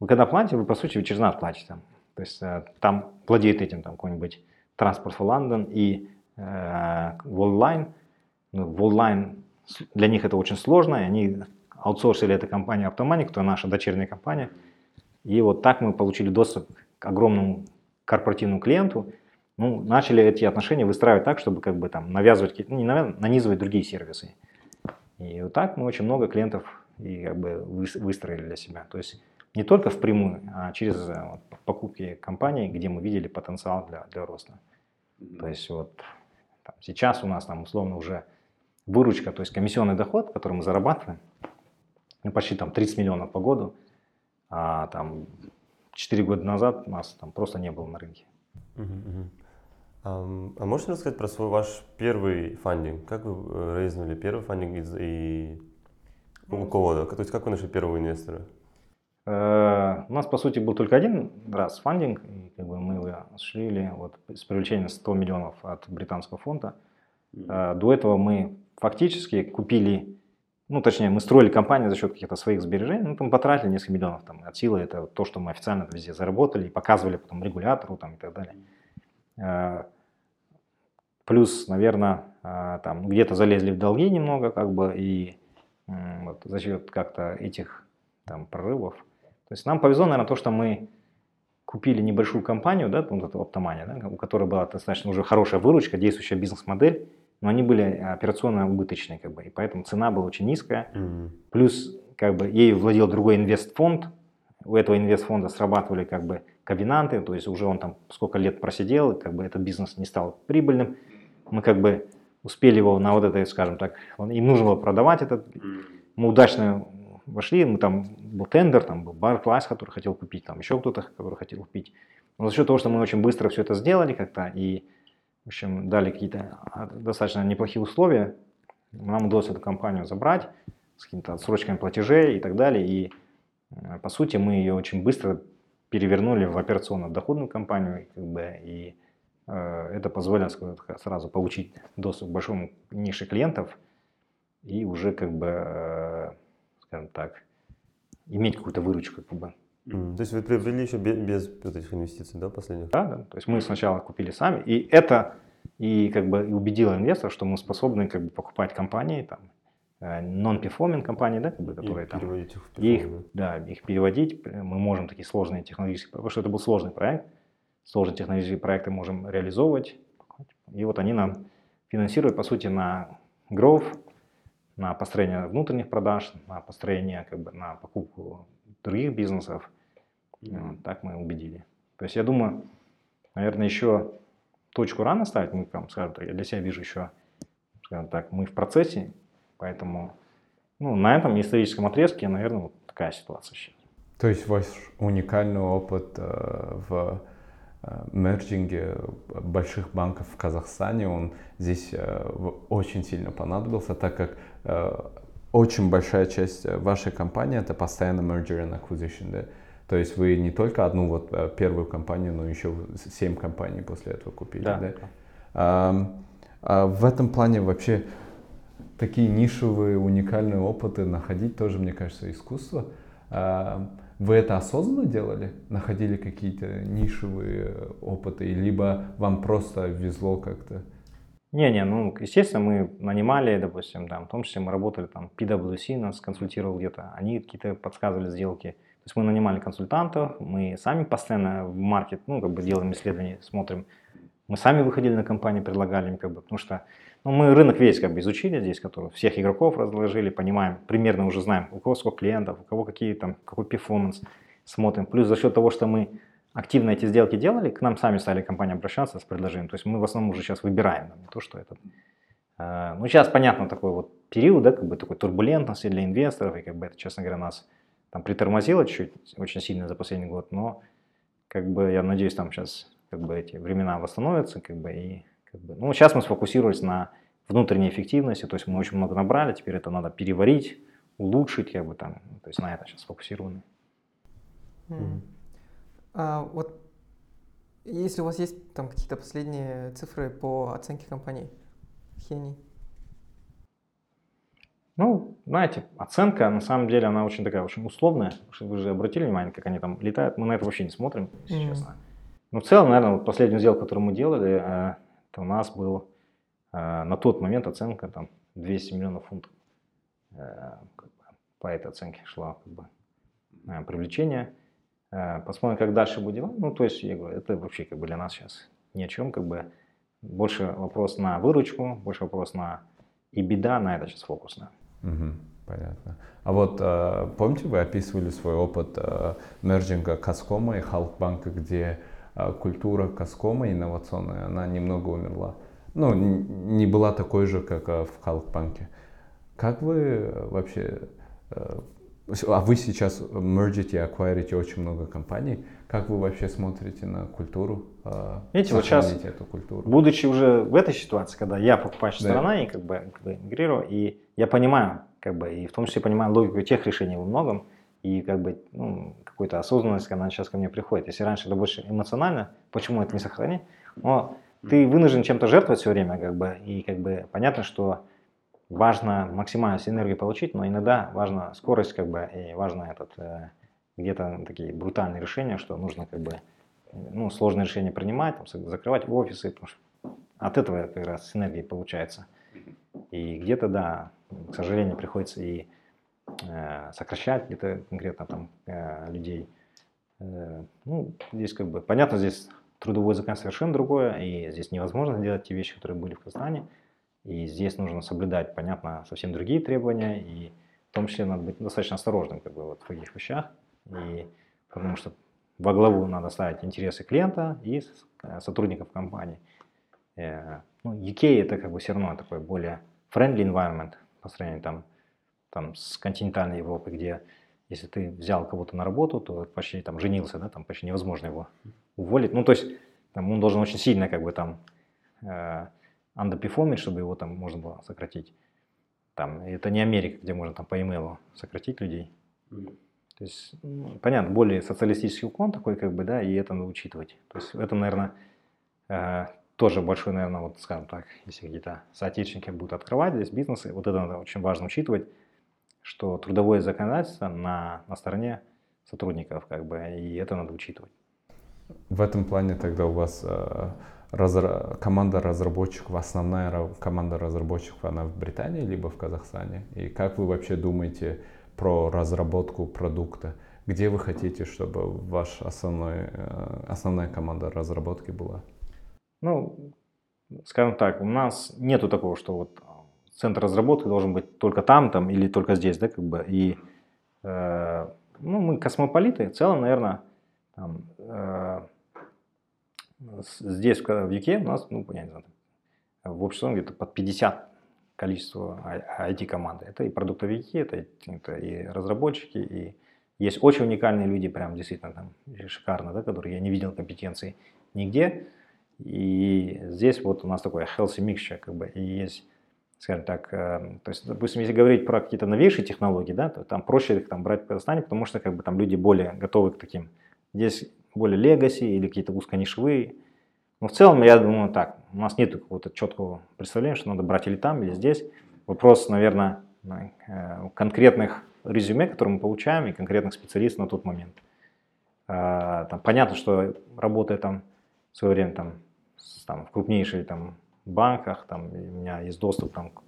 S2: Вы когда платите, вы по сути вы через нас платите. Там. То есть э, там владеет этим там какой-нибудь транспорт в Лондон и э, Worldline. Ну, Worldline, для них это очень сложно, и они аутсорсили эту компанию Optomani, которая наша дочерняя компания. И вот так мы получили доступ к огромному корпоративному клиенту. Ну, начали эти отношения выстраивать так, чтобы как бы там навязывать, ну, не навязывать, нанизывать другие сервисы. И вот так мы очень много клиентов и как бы выстроили для себя. То есть не только впрямую, а через э, вот, покупки компаний, где мы видели потенциал для, для роста. Mm-hmm. То есть вот там, сейчас у нас там условно уже выручка, то есть комиссионный доход, который мы зарабатываем, ну, почти там 30 миллионов по году, а там 4 года назад у нас там просто не было на рынке.
S1: Uh-huh, uh-huh. а можете рассказать про свой ваш первый фандинг? Как вы э, рейзнули первый фандинг из, и у кого? То есть как вы нашли первого инвестора?
S2: Э, у нас, по сути, был только один раз фандинг, и как бы мы его осуществили вот, с привлечением 100 миллионов от британского фонда. Mm-hmm. До этого мы фактически купили, ну, точнее, мы строили компанию за счет каких-то своих сбережений, ну, там потратили несколько миллионов там, от силы, это то, что мы официально везде заработали и показывали потом регулятору там, и так далее. Mm-hmm. Плюс, наверное, там где-то залезли в долги немного, как бы, и вот, за счет как-то этих там прорывов то есть нам повезло, наверное, то, что мы купили небольшую компанию, да, вот эту Optomania, да, у которой была достаточно уже хорошая выручка, действующая бизнес-модель, но они были операционно убыточные, как бы, и поэтому цена была очень низкая. Mm-hmm. Плюс, как бы, ей владел другой инвестфонд, у этого инвестфонда срабатывали, как бы, ковенанты, то есть уже он там сколько лет просидел, и, как бы, этот бизнес не стал прибыльным. Мы, как бы, успели его на вот этой, скажем так, им нужно было продавать этот, мы удачно вошли, мы там был тендер, там был бар класс, который хотел купить, там еще кто-то, который хотел купить. Но за счет того, что мы очень быстро все это сделали как-то и, в общем, дали какие-то а, достаточно неплохие условия, нам удалось эту компанию забрать с какими-то отсрочками платежей и так далее. И, э, по сути, мы ее очень быстро перевернули в операционно-доходную компанию, как бы, и э, это позволило сразу получить доступ к большому нише клиентов и уже как бы э, скажем так, иметь какую-то выручку как бы.
S1: Mm. То есть вы приобрели еще без, без вот этих инвестиций, да, последних?
S2: Да, да. То есть мы сначала купили сами, и это и как бы и убедило инвесторов, что мы способны как бы покупать компании там э, non-performing компании, да, как бы, которые и там переводить их, в их, да, их переводить. Мы можем такие сложные технологические, потому что это был сложный проект, сложные технологические проекты можем реализовывать, и вот они нам финансируют по сути на growth, на построение внутренних продаж, на построение, как бы, на покупку других бизнесов. Вот, так мы убедили. То есть я думаю, наверное, еще точку рано ставить. Мы, там, скажем так, я для себя вижу еще, скажем так, мы в процессе, поэтому ну, на этом историческом отрезке, наверное, вот такая ситуация сейчас.
S3: То есть ваш уникальный опыт э, в мерджинге больших банков в Казахстане, он здесь э, очень сильно понадобился, так как э, очень большая часть вашей компании это постоянно merger and acquisition, да? То есть вы не только одну вот первую компанию, но еще семь компаний после этого купили, да? да? А, а в этом плане вообще такие нишевые, уникальные опыты находить тоже, мне кажется, искусство. А, вы это осознанно делали? Находили какие-то нишевые опыты? Либо вам просто везло как-то?
S2: Не-не, ну, естественно, мы нанимали, допустим, там, в том числе мы работали, там, PwC нас консультировал где-то, они какие-то подсказывали сделки. То есть мы нанимали консультантов, мы сами постоянно в маркет, ну, как бы делаем исследования, смотрим. Мы сами выходили на компании, предлагали им, как бы, потому что ну, мы рынок весь как бы изучили здесь, который всех игроков разложили, понимаем, примерно уже знаем, у кого сколько клиентов, у кого какие там, какой перформанс, смотрим. Плюс за счет того, что мы активно эти сделки делали, к нам сами стали компании обращаться с предложением. То есть мы в основном уже сейчас выбираем, не то, что это. Э, ну, сейчас, понятно, такой вот период, да, как бы такой турбулентности для инвесторов, и как бы это, честно говоря, нас там притормозило чуть очень сильно за последний год, но как бы я надеюсь, там сейчас как бы эти времена восстановятся, как бы и как бы, ну, сейчас мы сфокусировались на внутренней эффективности, то есть мы очень много набрали, теперь это надо переварить, улучшить, как бы там, то есть на это сейчас сфокусированы.
S4: Mm. А, вот если у вас есть там какие-то последние цифры по оценке компаний, Хений?
S2: Ну, знаете, оценка, на самом деле, она очень такая, очень условная. Вы же обратили внимание, как они там летают. Мы на это вообще не смотрим, если mm. честно. Ну, в целом, наверное, вот последнюю сделку, которую мы делали, э, то у нас был э, на тот момент оценка там 200 миллионов фунтов. Э, по этой оценке шла как бы, привлечение. Посмотрим, как дальше будет. Ну, то есть, я говорю, это вообще как бы для нас сейчас ни о чем, как бы больше вопрос на выручку, больше вопрос на и беда, на это сейчас фокус.
S3: Угу, понятно. А вот помните, вы описывали свой опыт мерджинга Каскома и Халкбанка, где культура Каскома инновационная, она немного умерла. Ну, не была такой же, как в Халкбанке. Как вы вообще а вы сейчас мержите, аквайрите очень много компаний. Как вы вообще смотрите на культуру?
S2: А, Видите, вот сейчас, эту культуру? будучи уже в этой ситуации, когда я покупающая да. сторона и как бы, как бы мигрирую, и я понимаю, как бы, и в том числе понимаю логику тех решений во многом, и как бы ну, какую-то осознанность, она сейчас ко мне приходит. Если раньше это больше эмоционально, почему это не сохранить? Но ты вынужден чем-то жертвовать все время, как бы, и как бы понятно, что важно максимально энергию получить, но иногда важна скорость, как бы, и важно этот, э, где-то такие брутальные решения, что нужно как бы, ну, сложные решения принимать, там, закрывать офисы, потому что от этого как раз энергии получается. И где-то, да, к сожалению, приходится и сокращать где-то конкретно там э, людей. Э, ну, здесь как бы, понятно, здесь трудовой закон совершенно другое, и здесь невозможно делать те вещи, которые были в Казани. И здесь нужно соблюдать, понятно, совсем другие требования, и в том числе надо быть достаточно осторожным как бы, вот, в таких вещах, и, потому что во главу надо ставить интересы клиента и э, сотрудников компании. Э, ну, UK это как бы все равно такой более friendly environment по сравнению там, там, с континентальной Европой, где если ты взял кого-то на работу, то почти там женился, да, там почти невозможно его уволить. Ну, то есть там, он должен очень сильно как бы там э, underperformить, чтобы его там можно было сократить. Там, это не Америка, где можно там по e сократить людей. То есть, ну, понятно, более социалистический уклон такой, как бы, да, и это надо учитывать. То есть, это, наверное, э, тоже большой, наверное, вот, скажем так, если какие-то соотечественники будут открывать здесь бизнесы, вот это надо очень важно учитывать, что трудовое законодательство на, на стороне сотрудников, как бы, и это надо учитывать.
S3: В этом плане тогда у вас э, разра... команда разработчиков, основная команда разработчиков, она в Британии либо в Казахстане? И как вы вообще думаете про разработку продукта? Где вы хотите, чтобы ваша основной, э, основная команда разработки была?
S2: Ну, скажем так, у нас нету такого, что вот центр разработки должен быть только там, там или только здесь, да, как бы. И э, ну, мы космополиты, в целом, наверное, там, э, Здесь, в UK, у нас, ну, я не знаю, в общем где-то под 50 количество IT-команды. Это и продуктовики, это, это и разработчики, и есть очень уникальные люди, прям действительно там шикарно, да, которые я не видел компетенции нигде. И здесь вот у нас такой healthy mixture, как бы, и есть, скажем так, э, то есть, допустим, если говорить про какие-то новейшие технологии, да, то там проще их там брать в Казахстане, потому что как бы там люди более готовы к таким. Здесь более легаси или какие-то узконишевые. Но в целом, я думаю, так, у нас нет какого-то четкого представления, что надо брать или там, или здесь. Вопрос, наверное, э, конкретных резюме, которые мы получаем, и конкретных специалистов на тот момент. А, там, понятно, что работая там в свое время там, там, в крупнейших там, банках, там, у меня есть доступ там, к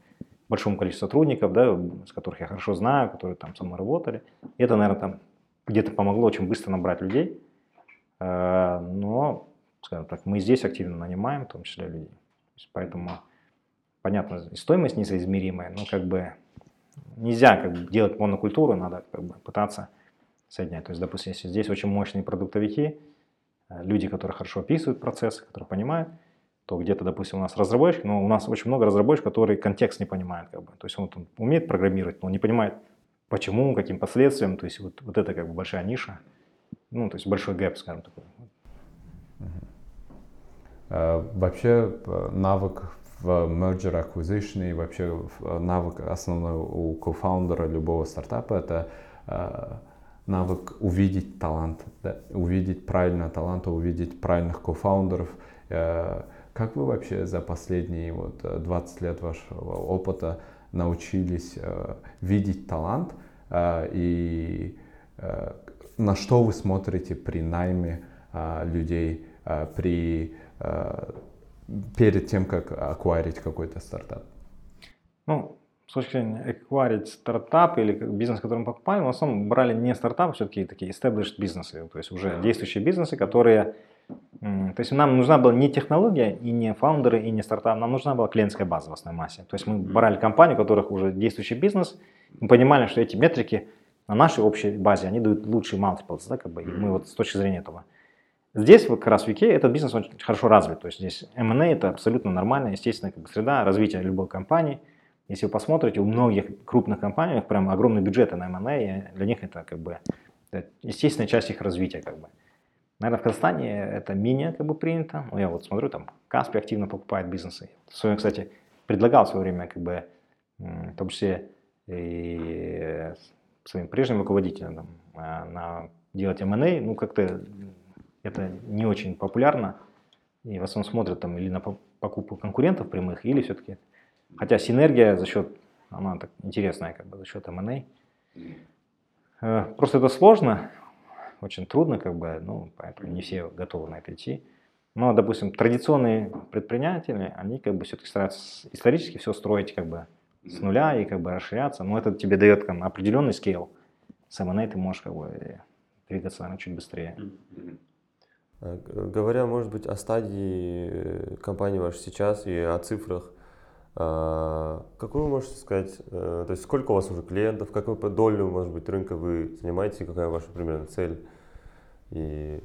S2: большому количеству сотрудников, да, с которых я хорошо знаю, которые там со мной работали. И это, наверное, там где-то помогло очень быстро набрать людей. А, но, скажем так, мы здесь активно нанимаем, в том числе людей. Поэтому, понятно, стоимость несоизмеримая, но как бы нельзя как бы, делать монокультуру, надо как бы, пытаться соединять. То есть, допустим, если здесь очень мощные продуктовики, э, люди, которые хорошо описывают процессы, которые понимают, то где-то, допустим, у нас разработчик, но у нас очень много разработчиков, которые контекст не понимают. Как бы. То есть он, он умеет программировать, но не понимает, почему, каким последствиям. То есть вот, вот это как бы большая ниша, ну, то есть большой гэп, скажем такой.
S3: Uh, вообще навык в merger acquisition и вообще навык основной у кофаундера любого стартапа это навык увидеть талант, да, увидеть правильно таланта, увидеть правильных кофаундеров. Uh, как вы вообще за последние вот 20 лет вашего опыта научились видеть талант и на что вы смотрите при найме людей, при перед тем, как акварить какой-то стартап?
S2: Ну, с точки зрения акварить стартап или бизнес, который мы покупали, мы в основном брали не стартапы, все-таки такие established бизнесы, то есть уже действующие бизнесы, которые... То есть нам нужна была не технология, и не фаундеры, и не стартап, нам нужна была клиентская база в основной массе. То есть мы брали компании, у которых уже действующий бизнес, мы понимали, что эти метрики на нашей общей базе, они дают лучший multiples, да, как бы, и мы вот с точки зрения этого Здесь вот как раз в UK этот бизнес очень хорошо развит. То есть здесь M&A это абсолютно нормальная, естественная как бы, среда развития любой компании. Если вы посмотрите, у многих крупных компаний прям огромные бюджеты на M&A, и для них это как бы естественная часть их развития. Как бы. Наверное, в Казахстане это менее как бы принято. Ну, я вот смотрю, там Каспи активно покупает бизнесы. В своем, кстати, предлагал в свое время, как бы, в том числе и своим прежним руководителям там, а, на делать M&A, ну, как-то это не очень популярно. И в основном смотрят там или на покупку конкурентов прямых, или все-таки... Хотя синергия за счет, она так интересная, как бы за счет M&A. Э, просто это сложно, очень трудно, как бы, ну, поэтому не все готовы на это идти. Но, допустим, традиционные предприниматели, они как бы все-таки стараются исторически все строить как бы с нуля и как бы расширяться. Но это тебе дает как, определенный скейл. С M&A ты можешь как бы двигаться наверное, чуть быстрее.
S1: Э, говоря, может быть, о стадии э, компании вашей сейчас и о цифрах, какую вы можете сказать, э, то есть сколько у вас уже клиентов, какую долю, может быть, рынка вы занимаете, какая ваша примерно цель? И...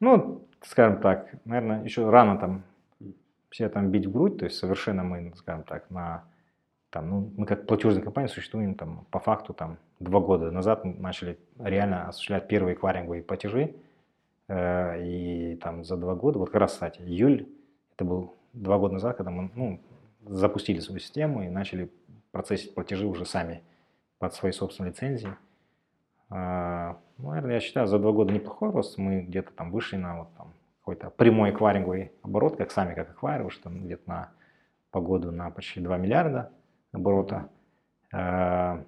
S2: Ну, скажем так, наверное, еще рано там все там бить в грудь, то есть совершенно мы, скажем так, на там, ну, мы как платежная компания существуем там по факту там два года назад начали реально осуществлять первые кваринговые платежи, Э, и там за два года, вот как раз, кстати, июль, это был два года назад, когда мы ну, запустили свою систему и начали процессить платежи уже сами под свои собственные лицензии. А, ну, наверное, я считаю, за два года неплохой рост. Мы где-то там вышли на вот там какой-то прямой эквайринговый оборот, как сами, как эквайры, что где-то на по году на почти 2 миллиарда оборота. А,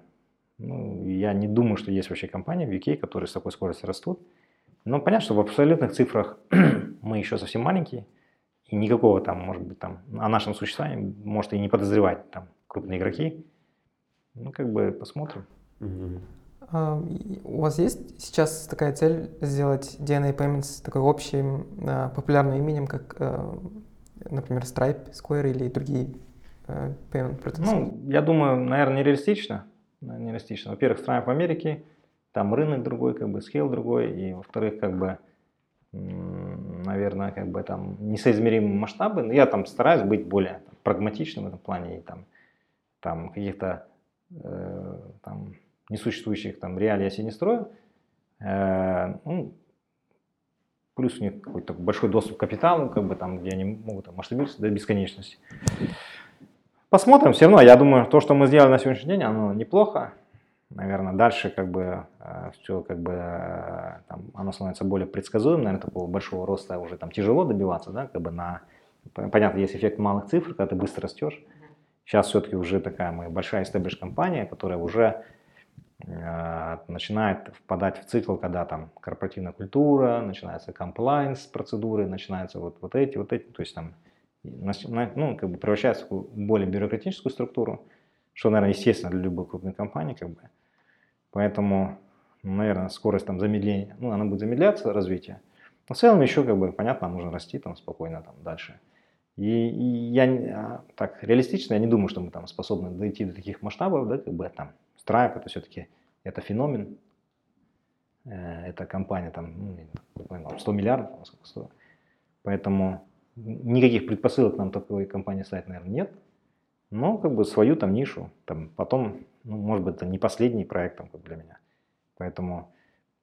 S2: ну, я не думаю, что есть вообще компании в UK, которые с такой скоростью растут. Но понятно, что в абсолютных цифрах мы еще совсем маленькие, и никакого там, может быть, там о нашем существовании может и не подозревать там крупные игроки. Ну, как бы посмотрим.
S4: А, у вас есть сейчас такая цель сделать DNA Payments такой общим а, популярным именем, как, а, например, Stripe, Square или другие payment протоколы?
S2: Ну, я думаю, наверное, нереалистично. Нереалистично. Во-первых, Stripe в Америке, там рынок другой, как бы скейл другой, и во-вторых, как бы, наверное, как бы там несоизмеримые масштабы. Я там стараюсь быть более там, прагматичным в этом плане и там, там каких-то э, там несуществующих там реалий я себе не строю. Э, ну, плюс у них какой-то большой доступ к капиталу, как бы там, где они могут там, масштабироваться до бесконечности. Посмотрим, все равно, я думаю, то, что мы сделали на сегодняшний день, оно неплохо. Наверное, дальше как бы все как бы там, оно становится более предсказуемым, наверное, такого большого роста уже там тяжело добиваться, да, как бы на, понятно, есть эффект малых цифр, когда ты быстро растешь. Сейчас все-таки уже такая мы большая established компания, которая уже э, начинает впадать в цикл, когда там корпоративная культура, начинается compliance процедуры, начинаются вот, вот эти, вот эти, то есть там ну, как бы превращается в более бюрократическую структуру, что, наверное, естественно для любой крупной компании, как бы. Поэтому, наверное, скорость там замедления, ну, она будет замедляться, развитие. Но в целом еще, как бы, понятно, нужно расти там спокойно там дальше. И, и я а, так реалистично, я не думаю, что мы там способны дойти до таких масштабов, да, как бы там Stripe это все-таки это феномен, э, это компания там ну, 100 миллиардов, 100. поэтому никаких предпосылок нам такой компании стать, наверное, нет, но как бы свою там нишу, там потом, ну, может быть, это не последний проект там, для меня, поэтому,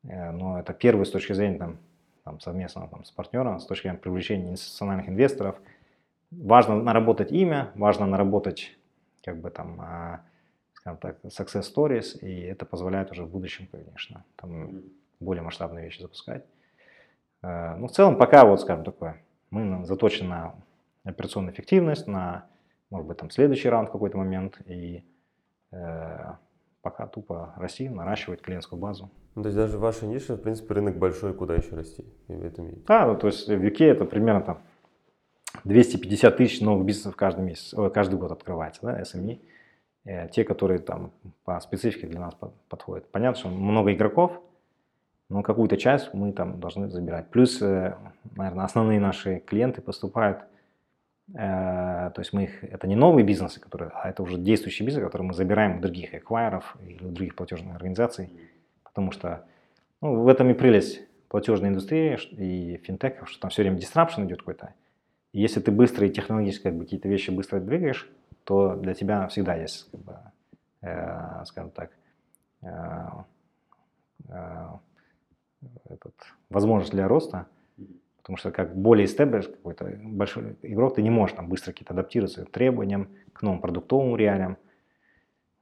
S2: э, но это первый с точки зрения там, там совместного там, с партнером, с точки зрения привлечения инвестиционных инвесторов – важно наработать имя, важно наработать, как бы там, а, скажем так, success stories, и это позволяет уже в будущем, конечно, там более масштабные вещи запускать. А, ну, в целом, пока вот, скажем такое, мы заточены на операционную эффективность, на, может быть, там следующий раунд в какой-то момент, и э, пока тупо расти, наращивать клиентскую базу.
S1: Ну, то есть даже ваша ниша, в принципе, рынок большой, куда еще расти? В этом
S2: Да, ну, то есть в UK это примерно там 250 тысяч новых бизнесов каждый месяц, каждый год открывается, да, SME. Э, те, которые там по специфике для нас подходят. Понятно, что много игроков, но какую-то часть мы там должны забирать. Плюс, э, наверное, основные наши клиенты поступают, э, то есть мы их, это не новые бизнесы, которые, а это уже действующие бизнесы, которые мы забираем у других эквайеров или у других платежных организаций, потому что ну, в этом и прелесть платежной индустрии и финтеков, что там все время дистрапшн идет какой-то, если ты быстро и технологически как бы, какие-то вещи быстро двигаешь, то для тебя всегда есть, как бы, э, скажем так, э, э, этот, возможность для роста, потому что как более стеблиш какой-то большой игрок, ты не можешь там быстро какие-то адаптироваться к требованиям, к новым продуктовым реалиям,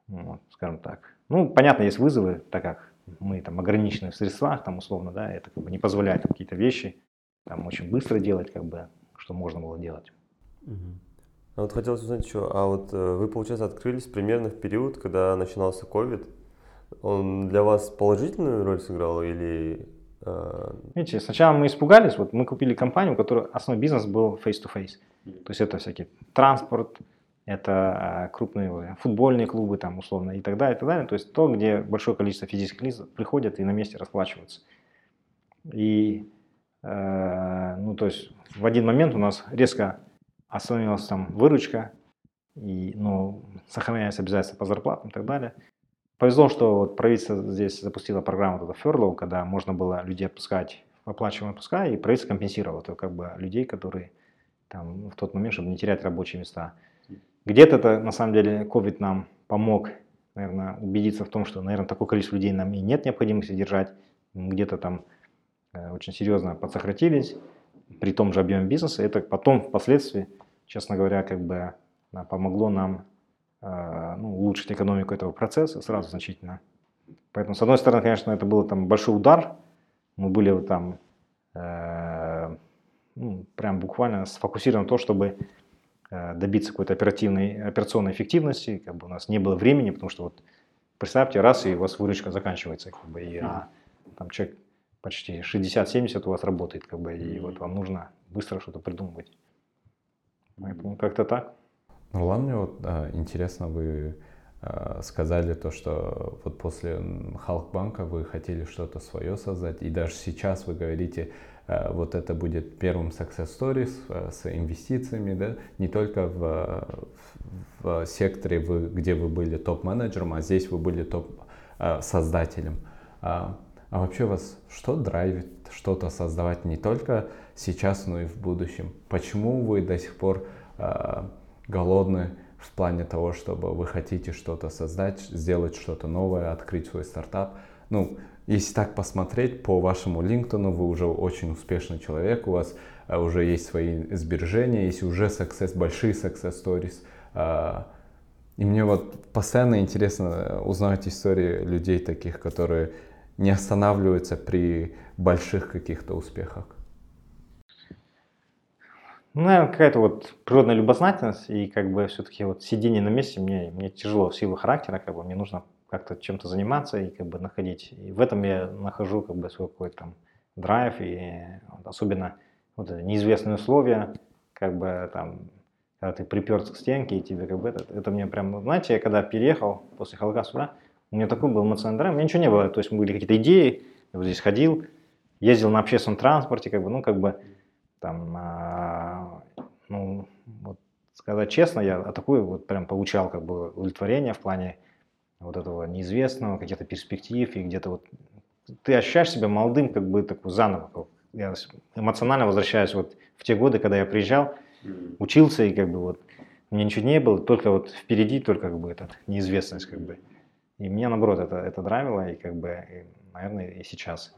S2: вот, скажем так. Ну, понятно, есть вызовы, так как мы там ограничены в средствах, там условно, да, это как бы не позволяет какие-то вещи там очень быстро делать, как бы что можно было делать.
S1: А вот хотелось узнать еще, а вот э, вы, получается, открылись примерно в период, когда начинался COVID. Он для вас положительную роль сыграл или...
S2: Э... Видите, сначала мы испугались, вот мы купили компанию, у которой основной бизнес был face-to-face. То есть это всякий транспорт, это э, крупные футбольные клубы, там, условно, и так далее, и так далее. То есть то, где большое количество физических лиц приходят и на месте расплачиваются. И Э, ну, то есть в один момент у нас резко остановилась там выручка, и, ну, сохраняясь обязательства по зарплатам и так далее. Повезло, что вот правительство здесь запустило программу вот когда можно было людей отпускать оплачиваемые отпуска, и правительство компенсировало то, как бы людей, которые там в тот момент, чтобы не терять рабочие места. Где-то это, на самом деле, COVID нам помог, наверное, убедиться в том, что, наверное, такое количество людей нам и нет необходимости держать. Где-то там Э, очень серьезно подсократились при том же объеме бизнеса. Это потом, впоследствии, честно говоря, как бы помогло нам э, ну, улучшить экономику этого процесса сразу значительно. Поэтому, с одной стороны, конечно, это был там большой удар. Мы были там э, ну, прям буквально сфокусированы на то, чтобы э, добиться какой-то оперативной, операционной эффективности. Как бы у нас не было времени, потому что вот представьте, раз и у вас выручка заканчивается, как бы, и а, там человек почти 60-70 у вас работает, как бы, и вот вам нужно быстро что-то придумывать. Поэтому как-то так.
S3: Ну ладно, мне вот а, интересно, вы а, сказали то, что вот после Халкбанка вы хотели что-то свое создать, и даже сейчас вы говорите, а, вот это будет первым success stories а, с инвестициями, да, не только в, в секторе, вы, где вы были топ-менеджером, а здесь вы были топ-создателем. А, а вообще вас что драйвит что-то создавать не только сейчас, но и в будущем? Почему вы до сих пор э, голодны в плане того, чтобы вы хотите что-то создать, сделать что-то новое, открыть свой стартап? Ну, если так посмотреть по вашему LinkedIn, вы уже очень успешный человек, у вас э, уже есть свои сбережения, есть уже success, большие success stories. Э, И мне вот постоянно интересно узнать истории людей таких, которые не останавливаются при больших каких-то успехах.
S2: Ну, наверное, какая-то вот природная любознательность и как бы все-таки вот сидение на месте мне, мне тяжело в силу характера, как бы мне нужно как-то чем-то заниматься и как бы находить. И в этом я нахожу как бы свой какой-то там драйв и вот, особенно вот неизвестные условия, как бы там, когда ты приперся к стенке и тебе как бы это, это мне прям, знаете, я когда переехал после Холокоста сюда, у меня такой был эмоциональный драйв, у меня ничего не было, то есть были какие-то идеи, я вот здесь ходил, ездил на общественном транспорте, как бы, ну, как бы, там, а, ну, вот, сказать честно, я такой вот прям получал как бы удовлетворение в плане вот этого неизвестного, каких-то перспектив и где-то вот ты ощущаешь себя молодым как бы такой заново. Я эмоционально возвращаюсь вот в те годы, когда я приезжал, учился и как бы вот мне ничего не было, только вот впереди только как бы эта неизвестность как бы. И меня наоборот это, это нравило и как бы, и, наверное, и сейчас.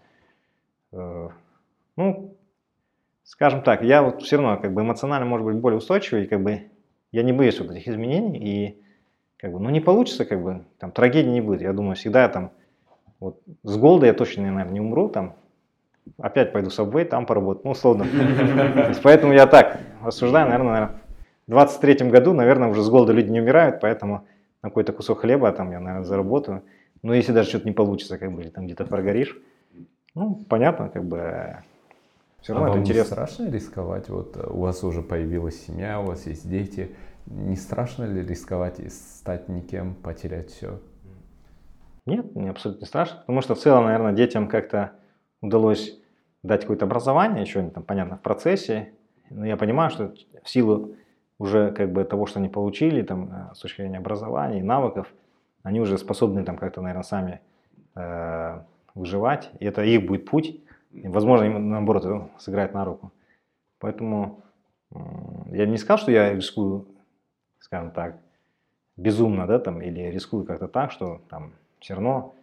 S2: Э, ну, скажем так, я вот все равно как бы эмоционально, может быть, более устойчивый, и как бы я не боюсь вот этих изменений, и как бы, ну не получится, как бы, там трагедии не будет. Я думаю, всегда там, вот с голода я точно, наверное, не умру, там, опять пойду в Subway, там поработаю, ну, условно. Поэтому я так рассуждаю, наверное, в 23 году, наверное, уже с голода люди не умирают, поэтому на какой-то кусок хлеба там я, наверное, заработаю. Но если даже что-то не получится, как бы, или там где-то прогоришь, ну, понятно, как бы,
S3: все равно а это вам интересно. не страшно рисковать? Вот э, у вас уже появилась семья, у вас есть дети. Не страшно ли рисковать и стать никем, потерять все?
S2: Нет, мне абсолютно не страшно. Потому что в целом, наверное, детям как-то удалось дать какое-то образование, еще они там, понятно, в процессе. Но я понимаю, что в силу уже как бы того, что они получили там, э, с точки зрения образования и навыков, они уже способны там как-то, наверное, сами э, выживать. И это их будет путь. Возможно, им, наоборот, сыграет на руку. Поэтому я не сказал, что я рискую, скажем так, безумно, да, там, или рискую как-то так, что там все равно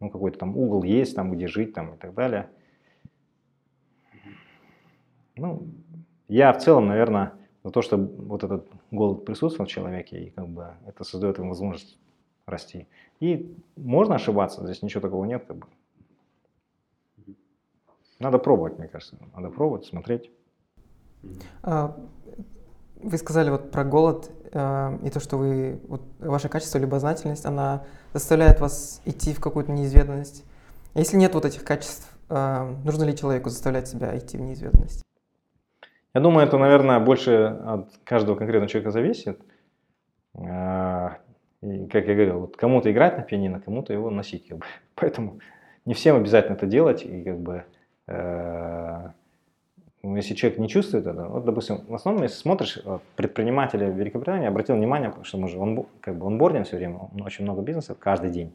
S2: ну, какой-то там угол есть, там, где жить, там, и так далее. Ну, я в целом, наверное, за то, что вот этот голод присутствует в человеке, и как бы это создает ему возможность расти. И можно ошибаться, здесь ничего такого нет, как бы. Надо пробовать, мне кажется. Надо пробовать, смотреть.
S4: А, вы сказали вот про голод э, и то, что вы, вот, ваше качество, любознательность, она заставляет вас идти в какую-то неизведанность. Если нет вот этих качеств, э, нужно ли человеку заставлять себя идти в неизведанность?
S2: Я думаю, это, наверное, больше от каждого конкретного человека зависит. Э, и, как я говорил, вот кому-то играть на пианино, кому-то его носить. Как бы. Поэтому не всем обязательно это делать. И как бы если человек не чувствует это, вот, допустим, в основном, если смотришь, предприниматели в Великобритании обратил внимание, что мы же он, как бы онбордим все время, очень много бизнесов каждый день.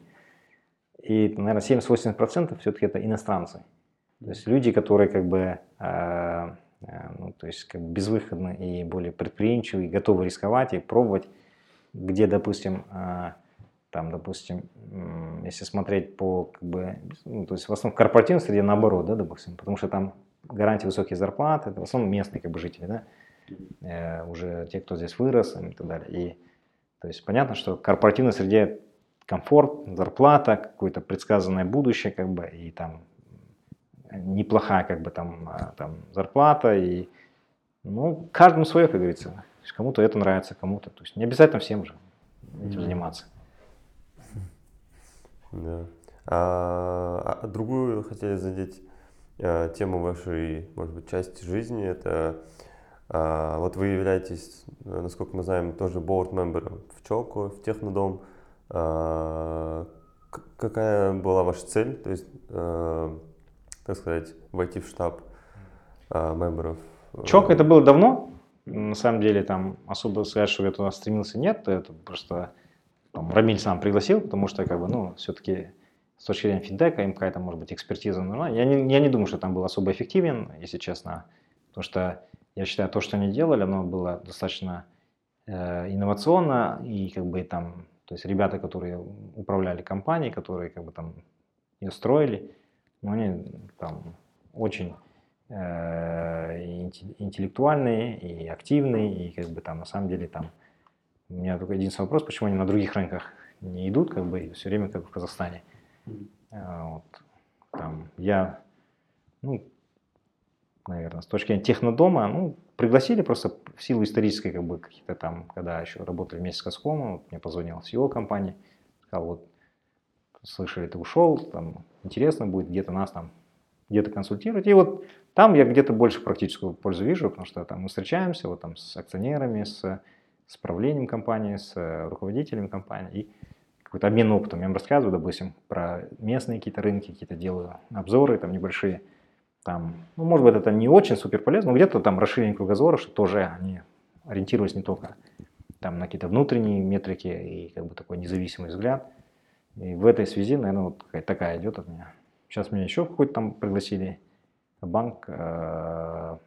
S2: И, наверное, 70-80% все-таки это иностранцы. То есть люди, которые как бы, э, э, ну, то есть как бы безвыходны и более предприимчивы, и готовы рисковать и пробовать, где, допустим, э, там, допустим, если смотреть по, как бы, ну, то есть в основном в корпоративной среде наоборот, да, допустим, потому что там гарантии высокие зарплаты, это в основном местные как бы жители, да, э, уже те, кто здесь вырос и так далее. И, то есть понятно, что в корпоративной среде комфорт, зарплата, какое-то предсказанное будущее, как бы, и там неплохая, как бы, там, а, там зарплата, и, ну, каждому свое, как говорится. Кому-то это нравится, кому-то, то есть не обязательно всем же этим mm-hmm. заниматься.
S1: Да. А, а другую хотели задеть а, тему вашей, может быть, части жизни. Это а, вот вы являетесь, насколько мы знаем, тоже board member в Челку, в Технодом. А, какая была ваша цель? То есть, а, так сказать, войти в штаб а, мемберов?
S2: Чок это было давно. На самом деле там особо сказать, что я туда стремился, нет. Это просто там, Рамиль сам пригласил, потому что, как бы, ну, все-таки с точки зрения фидбэка им какая-то, может быть, экспертиза нужна. Я не, я не думаю, что там был особо эффективен, если честно, потому что я считаю, то, что они делали, оно было достаточно э, инновационно, и как бы там, то есть ребята, которые управляли компанией, которые как бы там ее строили, ну, они там очень э, интеллектуальные и активные, и как бы там на самом деле там У меня только единственный вопрос, почему они на других рынках не идут, как бы, все время как в Казахстане. А, Вот. Там я, ну, наверное, с точки зрения технодома, ну, пригласили просто в силу исторической, как бы, какие-то там, когда еще работали вместе с Каскомом, вот мне позвонил CEO компании, сказал, вот, слышали, ты ушел, там, интересно будет где-то нас там, где-то консультировать. И вот там я где-то больше практическую пользу вижу, потому что там мы встречаемся вот там с акционерами, с, с правлением компании, с э, руководителями компании, и какой-то обмен опытом. Я им рассказываю, допустим, про местные какие-то рынки, какие-то делаю обзоры там небольшие. Там, ну, может быть, это не очень супер полезно, но где-то там расширение кругозора, что тоже они ориентировались не только там на какие-то внутренние метрики и как бы такой независимый взгляд. И в этой связи, наверное, вот какая-то такая идет от меня. Сейчас меня еще какой-то там пригласили банк э,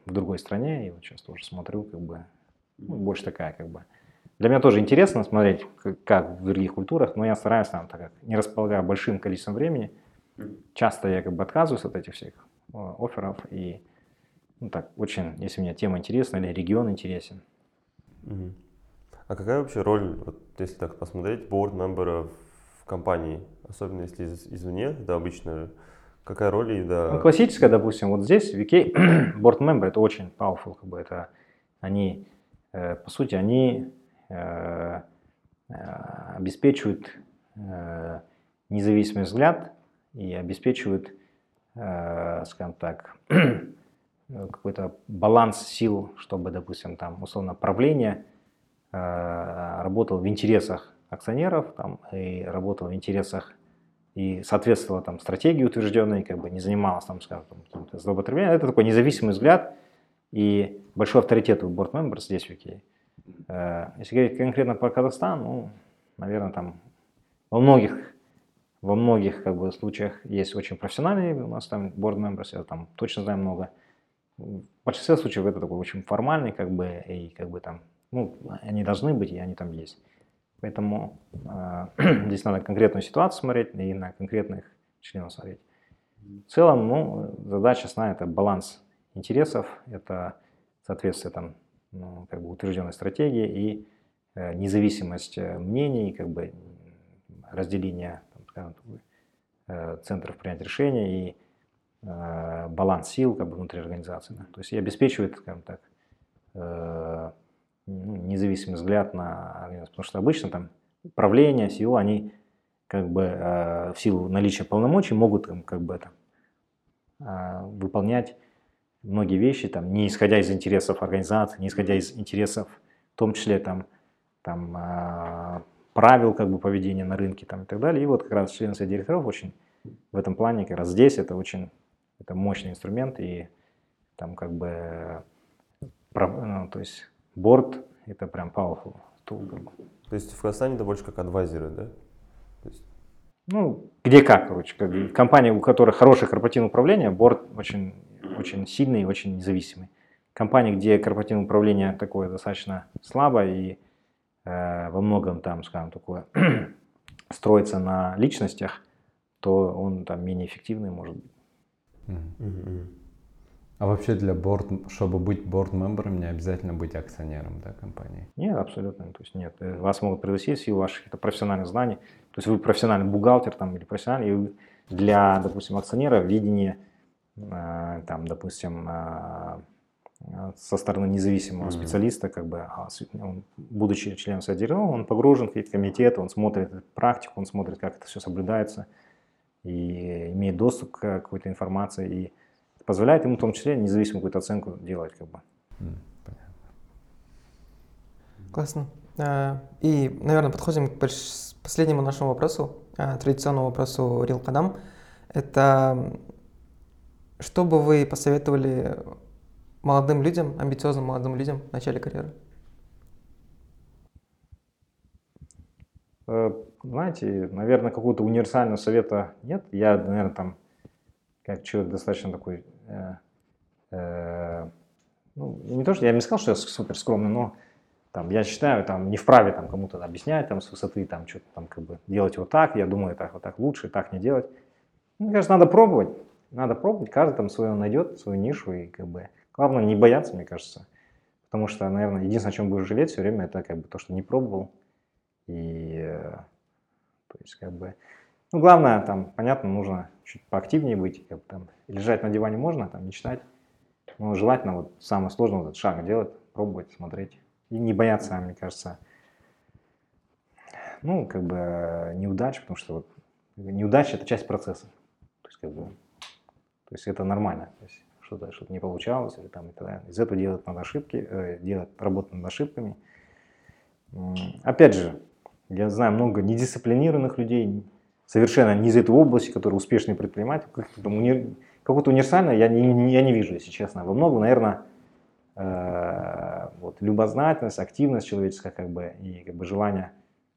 S2: в другой стране, и вот сейчас тоже смотрю, как бы, ну, больше такая, как бы. Для меня тоже интересно смотреть, как в других культурах, но я стараюсь там, так как не располагаю большим количеством времени, часто я как бы отказываюсь от этих всех э, офферов, и ну, так, очень, если мне тема интересна или регион интересен.
S1: А какая вообще роль, вот, если так посмотреть, board-мембера в компании, особенно если из- извне, да, обычно, какая роль и да...
S2: Ну, классическая, допустим, вот здесь в VK board member это очень powerful, как бы это они, э, по сути, они обеспечивают э, независимый взгляд и обеспечивают, э, скажем так, какой-то баланс сил, чтобы, допустим, там, условно, правление э, работало в интересах акционеров там, и работало в интересах и соответствовала там стратегии утвержденной, как бы не занималась там, скажем, злоупотреблением. Это такой независимый взгляд и большой авторитет у board members здесь в UK. Э, Если говорить конкретно про Казахстан, ну, наверное, там во многих во многих как бы, случаях есть очень профессиональные у нас там board members, я там точно знаю много. В большинстве случаев это такой очень формальный, как бы, и как бы там, ну, они должны быть, и они там есть. Поэтому э, здесь надо конкретную ситуацию смотреть и на конкретных членов смотреть. В целом, ну, задача основная – это баланс интересов, это соответствие там, как бы утвержденной стратегии и э, независимость э, мнений, как бы разделение там, скажем, э, центров принятия решений и э, баланс сил как бы, внутри организации. То есть и обеспечивает, скажем так, э, ну, независимый взгляд на организацию. Потому что обычно там правление, SEO, они как бы э, в силу наличия полномочий могут там, как бы э, выполнять многие вещи, там, не исходя из интересов организации, не исходя из интересов, в том числе там, там, э, правил как бы, поведения на рынке там, и так далее. И вот как раз члены совета директоров очень в этом плане, как раз здесь это очень это мощный инструмент, и там как бы, ну, то есть борт это прям powerful tool. как бы.
S1: То есть в Казахстане это больше как адвайзеры, да?
S2: Ну, где как, короче. Как, бы. компании, у которых хорошее корпоративное управление, борт очень, очень сильный и очень независимый. Компании, где корпоративное управление такое достаточно слабое и э, во многом там, скажем, такое строится на личностях, то он там менее эффективный может быть.
S3: Мгм. А вообще для борт, чтобы быть борд-мембером, не обязательно быть акционером да, компании.
S2: Нет, абсолютно. То есть нет, э, вас могут пригласить в силу ваших профессиональных знаний. То есть вы профессиональный бухгалтер там, или профессиональный, и для, допустим, акционера видение, э, там, допустим, э, со стороны независимого
S1: Мгм.
S2: специалиста, как бы, а он, будучи членом совета он погружен в комитеты, он смотрит практику, он смотрит, как это все соблюдается, и имеет доступ к какой-то информации, и позволяет ему в том числе независимую какую-то оценку делать. Как бы.
S4: Классно. А, И, наверное, подходим к последнему нашему вопросу, а, традиционному вопросу Рил Кадам. Это что бы вы посоветовали молодым людям, амбициозным молодым людям в начале карьеры?
S2: Э, Знаете, наверное, какого-то универсального совета нет. Я, наверное, там, как человек достаточно такой, э, э, ну, не то, что я не сказал, что я супер скромный, но там, я считаю, там, не вправе там, кому-то объяснять там, с высоты, там, что-то там, как бы, делать вот так, я думаю, так, вот так лучше, так не делать. Мне кажется, надо пробовать, надо пробовать, каждый там свое найдет, свою нишу, и как бы, главное не бояться, мне кажется, Потому что, наверное, единственное, о чем будешь жалеть все время, это как бы то, что не пробовал. И, э, то есть, как бы, ну, главное, там, понятно, нужно чуть поактивнее быть, как бы, там, лежать на диване можно, там, не читать, но желательно вот самое сложное вот этот шаг делать, пробовать, смотреть. И не бояться, мне кажется, ну, как бы э, неудач, потому что вот неудача – это часть процесса. То есть, как бы, то есть это нормально. То есть что-то что не получалось, или там и так далее. Из этого делать надо ошибки, э, делать работу над ошибками. Опять же, я знаю много недисциплинированных людей, совершенно не из этой области, которые успешные предприниматели. Как-то там уни- Какого-то универсального я не, я не вижу, если честно. Во многом, наверное, э, вот, любознательность, активность человеческая, как бы, и как бы желание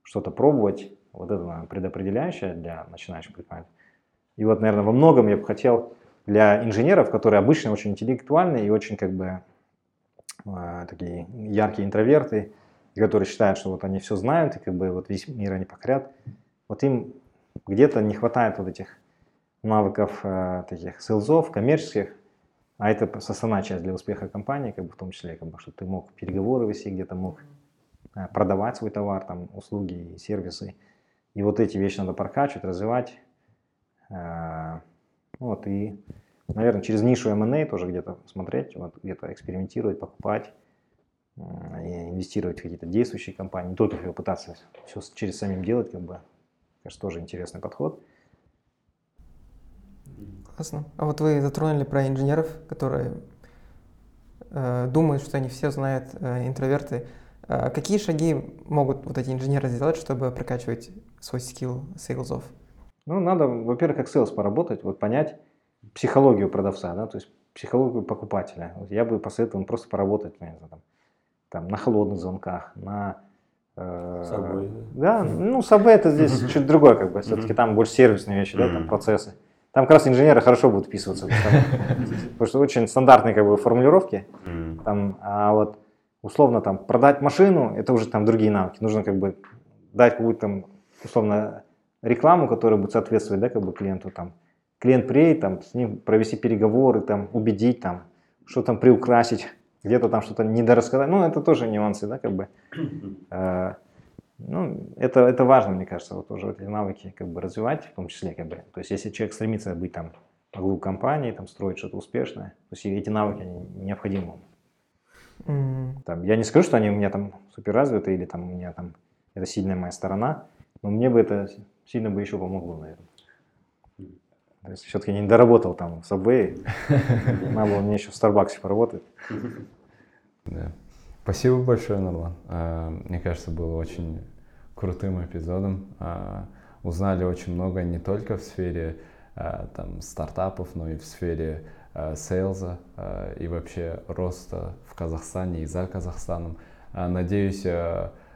S2: что-то пробовать, вот это, наверное, предопределяющее для начинающих предпринимателей. И вот, наверное, во многом я бы хотел для инженеров, которые обычно очень интеллектуальные и очень как бы э, такие яркие интроверты, которые считают, что вот они все знают, и как бы вот весь мир они покорят, вот им где-то не хватает вот этих навыков э, таких селзов, коммерческих, а это основная часть для успеха компании, как бы в том числе, как бы, чтобы ты мог переговоры вести, где-то мог э, продавать свой товар, там, услуги и сервисы. И вот эти вещи надо прокачивать, развивать. Э, Вот, и, наверное, через нишу M&A тоже где-то смотреть, вот, где-то экспериментировать, покупать, инвестировать в какие-то действующие компании, не только пытаться все через самим делать, как бы, кажется, тоже интересный подход.
S4: Классно. А вот вы затронули про инженеров, которые э, думают, что они все знают, э, интроверты. Э, какие шаги могут вот эти инженеры сделать, чтобы прокачивать свой скилл сейлзов?
S2: Ну, надо, во-первых, как селс поработать, вот понять психологию продавца, да, то есть психологию покупателя. Вот я бы посоветовал просто поработать, не знаю, там, там, на холодных звонках, на... э, Да, ну, Subway это здесь чуть другое, как бы, все-таки там больше сервисные вещи, да, там процессы. Там как раз инженеры хорошо будут вписываться, потому что очень стандартные как бы формулировки, там, а вот условно там продать машину, это уже там другие навыки. Нужно как бы дать какую-то там условно рекламу, которая будет соответствовать, да, как бы клиенту там. Клиент приедет, там, с ним провести переговоры, там, убедить, там, что там приукрасить, где-то там что-то недорассказать. Ну, это тоже нюансы, да, как бы. Ну, это, это важно, мне кажется, вот уже эти навыки как бы развивать, в том числе, как бы. То есть, если человек стремится быть там главу компании, там, строить что-то успешное, то есть эти навыки необходимы.
S4: М,
S2: Там, я не скажу, что они у меня там супер развиты или там у меня там это сильная моя сторона, но мне бы это сильно бы еще помогло, наверное. То есть все-таки не доработал там в Subway, надо было мне еще в Старбаксе поработать.
S3: Да. Спасибо большое, Нурлан. А, Мне кажется, было очень крутым эпизодом. А, Узнали очень много не только в сфере а, там, стартапов, но и в сфере сейлза и вообще роста в Казахстане и за Казахстаном. Надеюсь,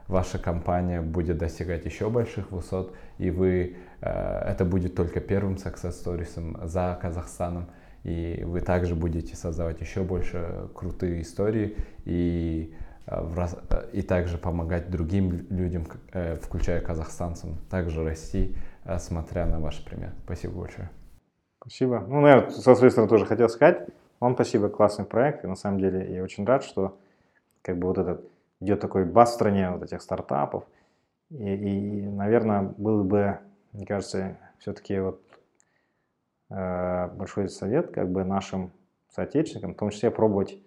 S3: ваша компания будет достигать еще больших высот, и вы, это будет только первым success stories за Казахстаном и вы также будете создавать еще больше крутые истории и, э, э, и также помогать другим людям, э, включая казахстанцам, также расти, смотря на ваш пример. Спасибо большое.
S2: Спасибо. Ну, наверное, со своей стороны тоже хотел сказать. Вам спасибо, классный проект. И на самом деле я очень рад, что как бы вот этот идет такой бас в стране вот этих стартапов. И, и, наверное, был бы, мне кажется, все-таки вот большой совет как бы нашим соотечественникам, в том числе пробовать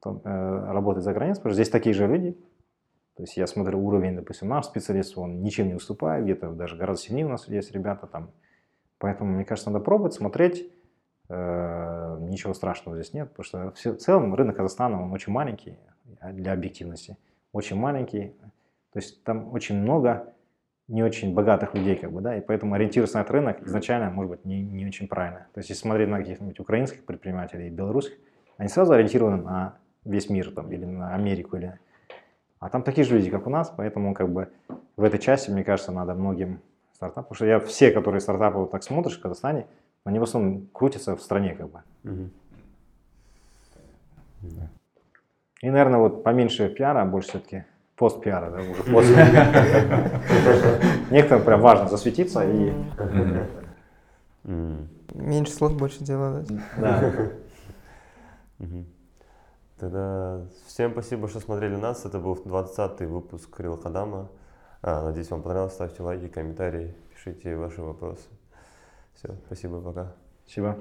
S2: том- э, работать за границей, потому что здесь такие же люди. То есть я смотрю уровень, допустим, наш специалист, он ничем не уступает, где-то даже гораздо сильнее у нас есть ребята там. Поэтому, мне кажется, надо пробовать, смотреть. Э, Ничего страшного здесь нет, потому что все- в целом рынок Казахстана, он очень маленький а, для объективности. Очень маленький. То есть там очень много не очень богатых людей, как бы, да, и поэтому ориентироваться на этот рынок изначально, может быть, не, не очень правильно. То есть если смотреть на каких-нибудь украинских предпринимателей и белорусских, они сразу ориентированы на весь мир там, или на Америку, или... а там такие же люди, как у нас, поэтому как бы в этой части, мне кажется, надо многим стартапам, потому что я все, которые стартапы вот так смотришь в Казахстане, они в основном крутятся в стране, как бы.
S1: Мгм.
S2: И, наверное, вот поменьше пиара, а больше все-таки пост-пиара, да, уже после. Некоторым прям важно засветиться и...
S4: Меньше слов, больше дела. да?
S2: Да.
S1: Тогда всем спасибо, что смотрели нас. Это был 20-й выпуск Рила Кадама. А, надеюсь, вам понравилось. Ставьте лайки, комментарии, пишите ваши вопросы. Все, спасибо, пока.
S2: Спасибо.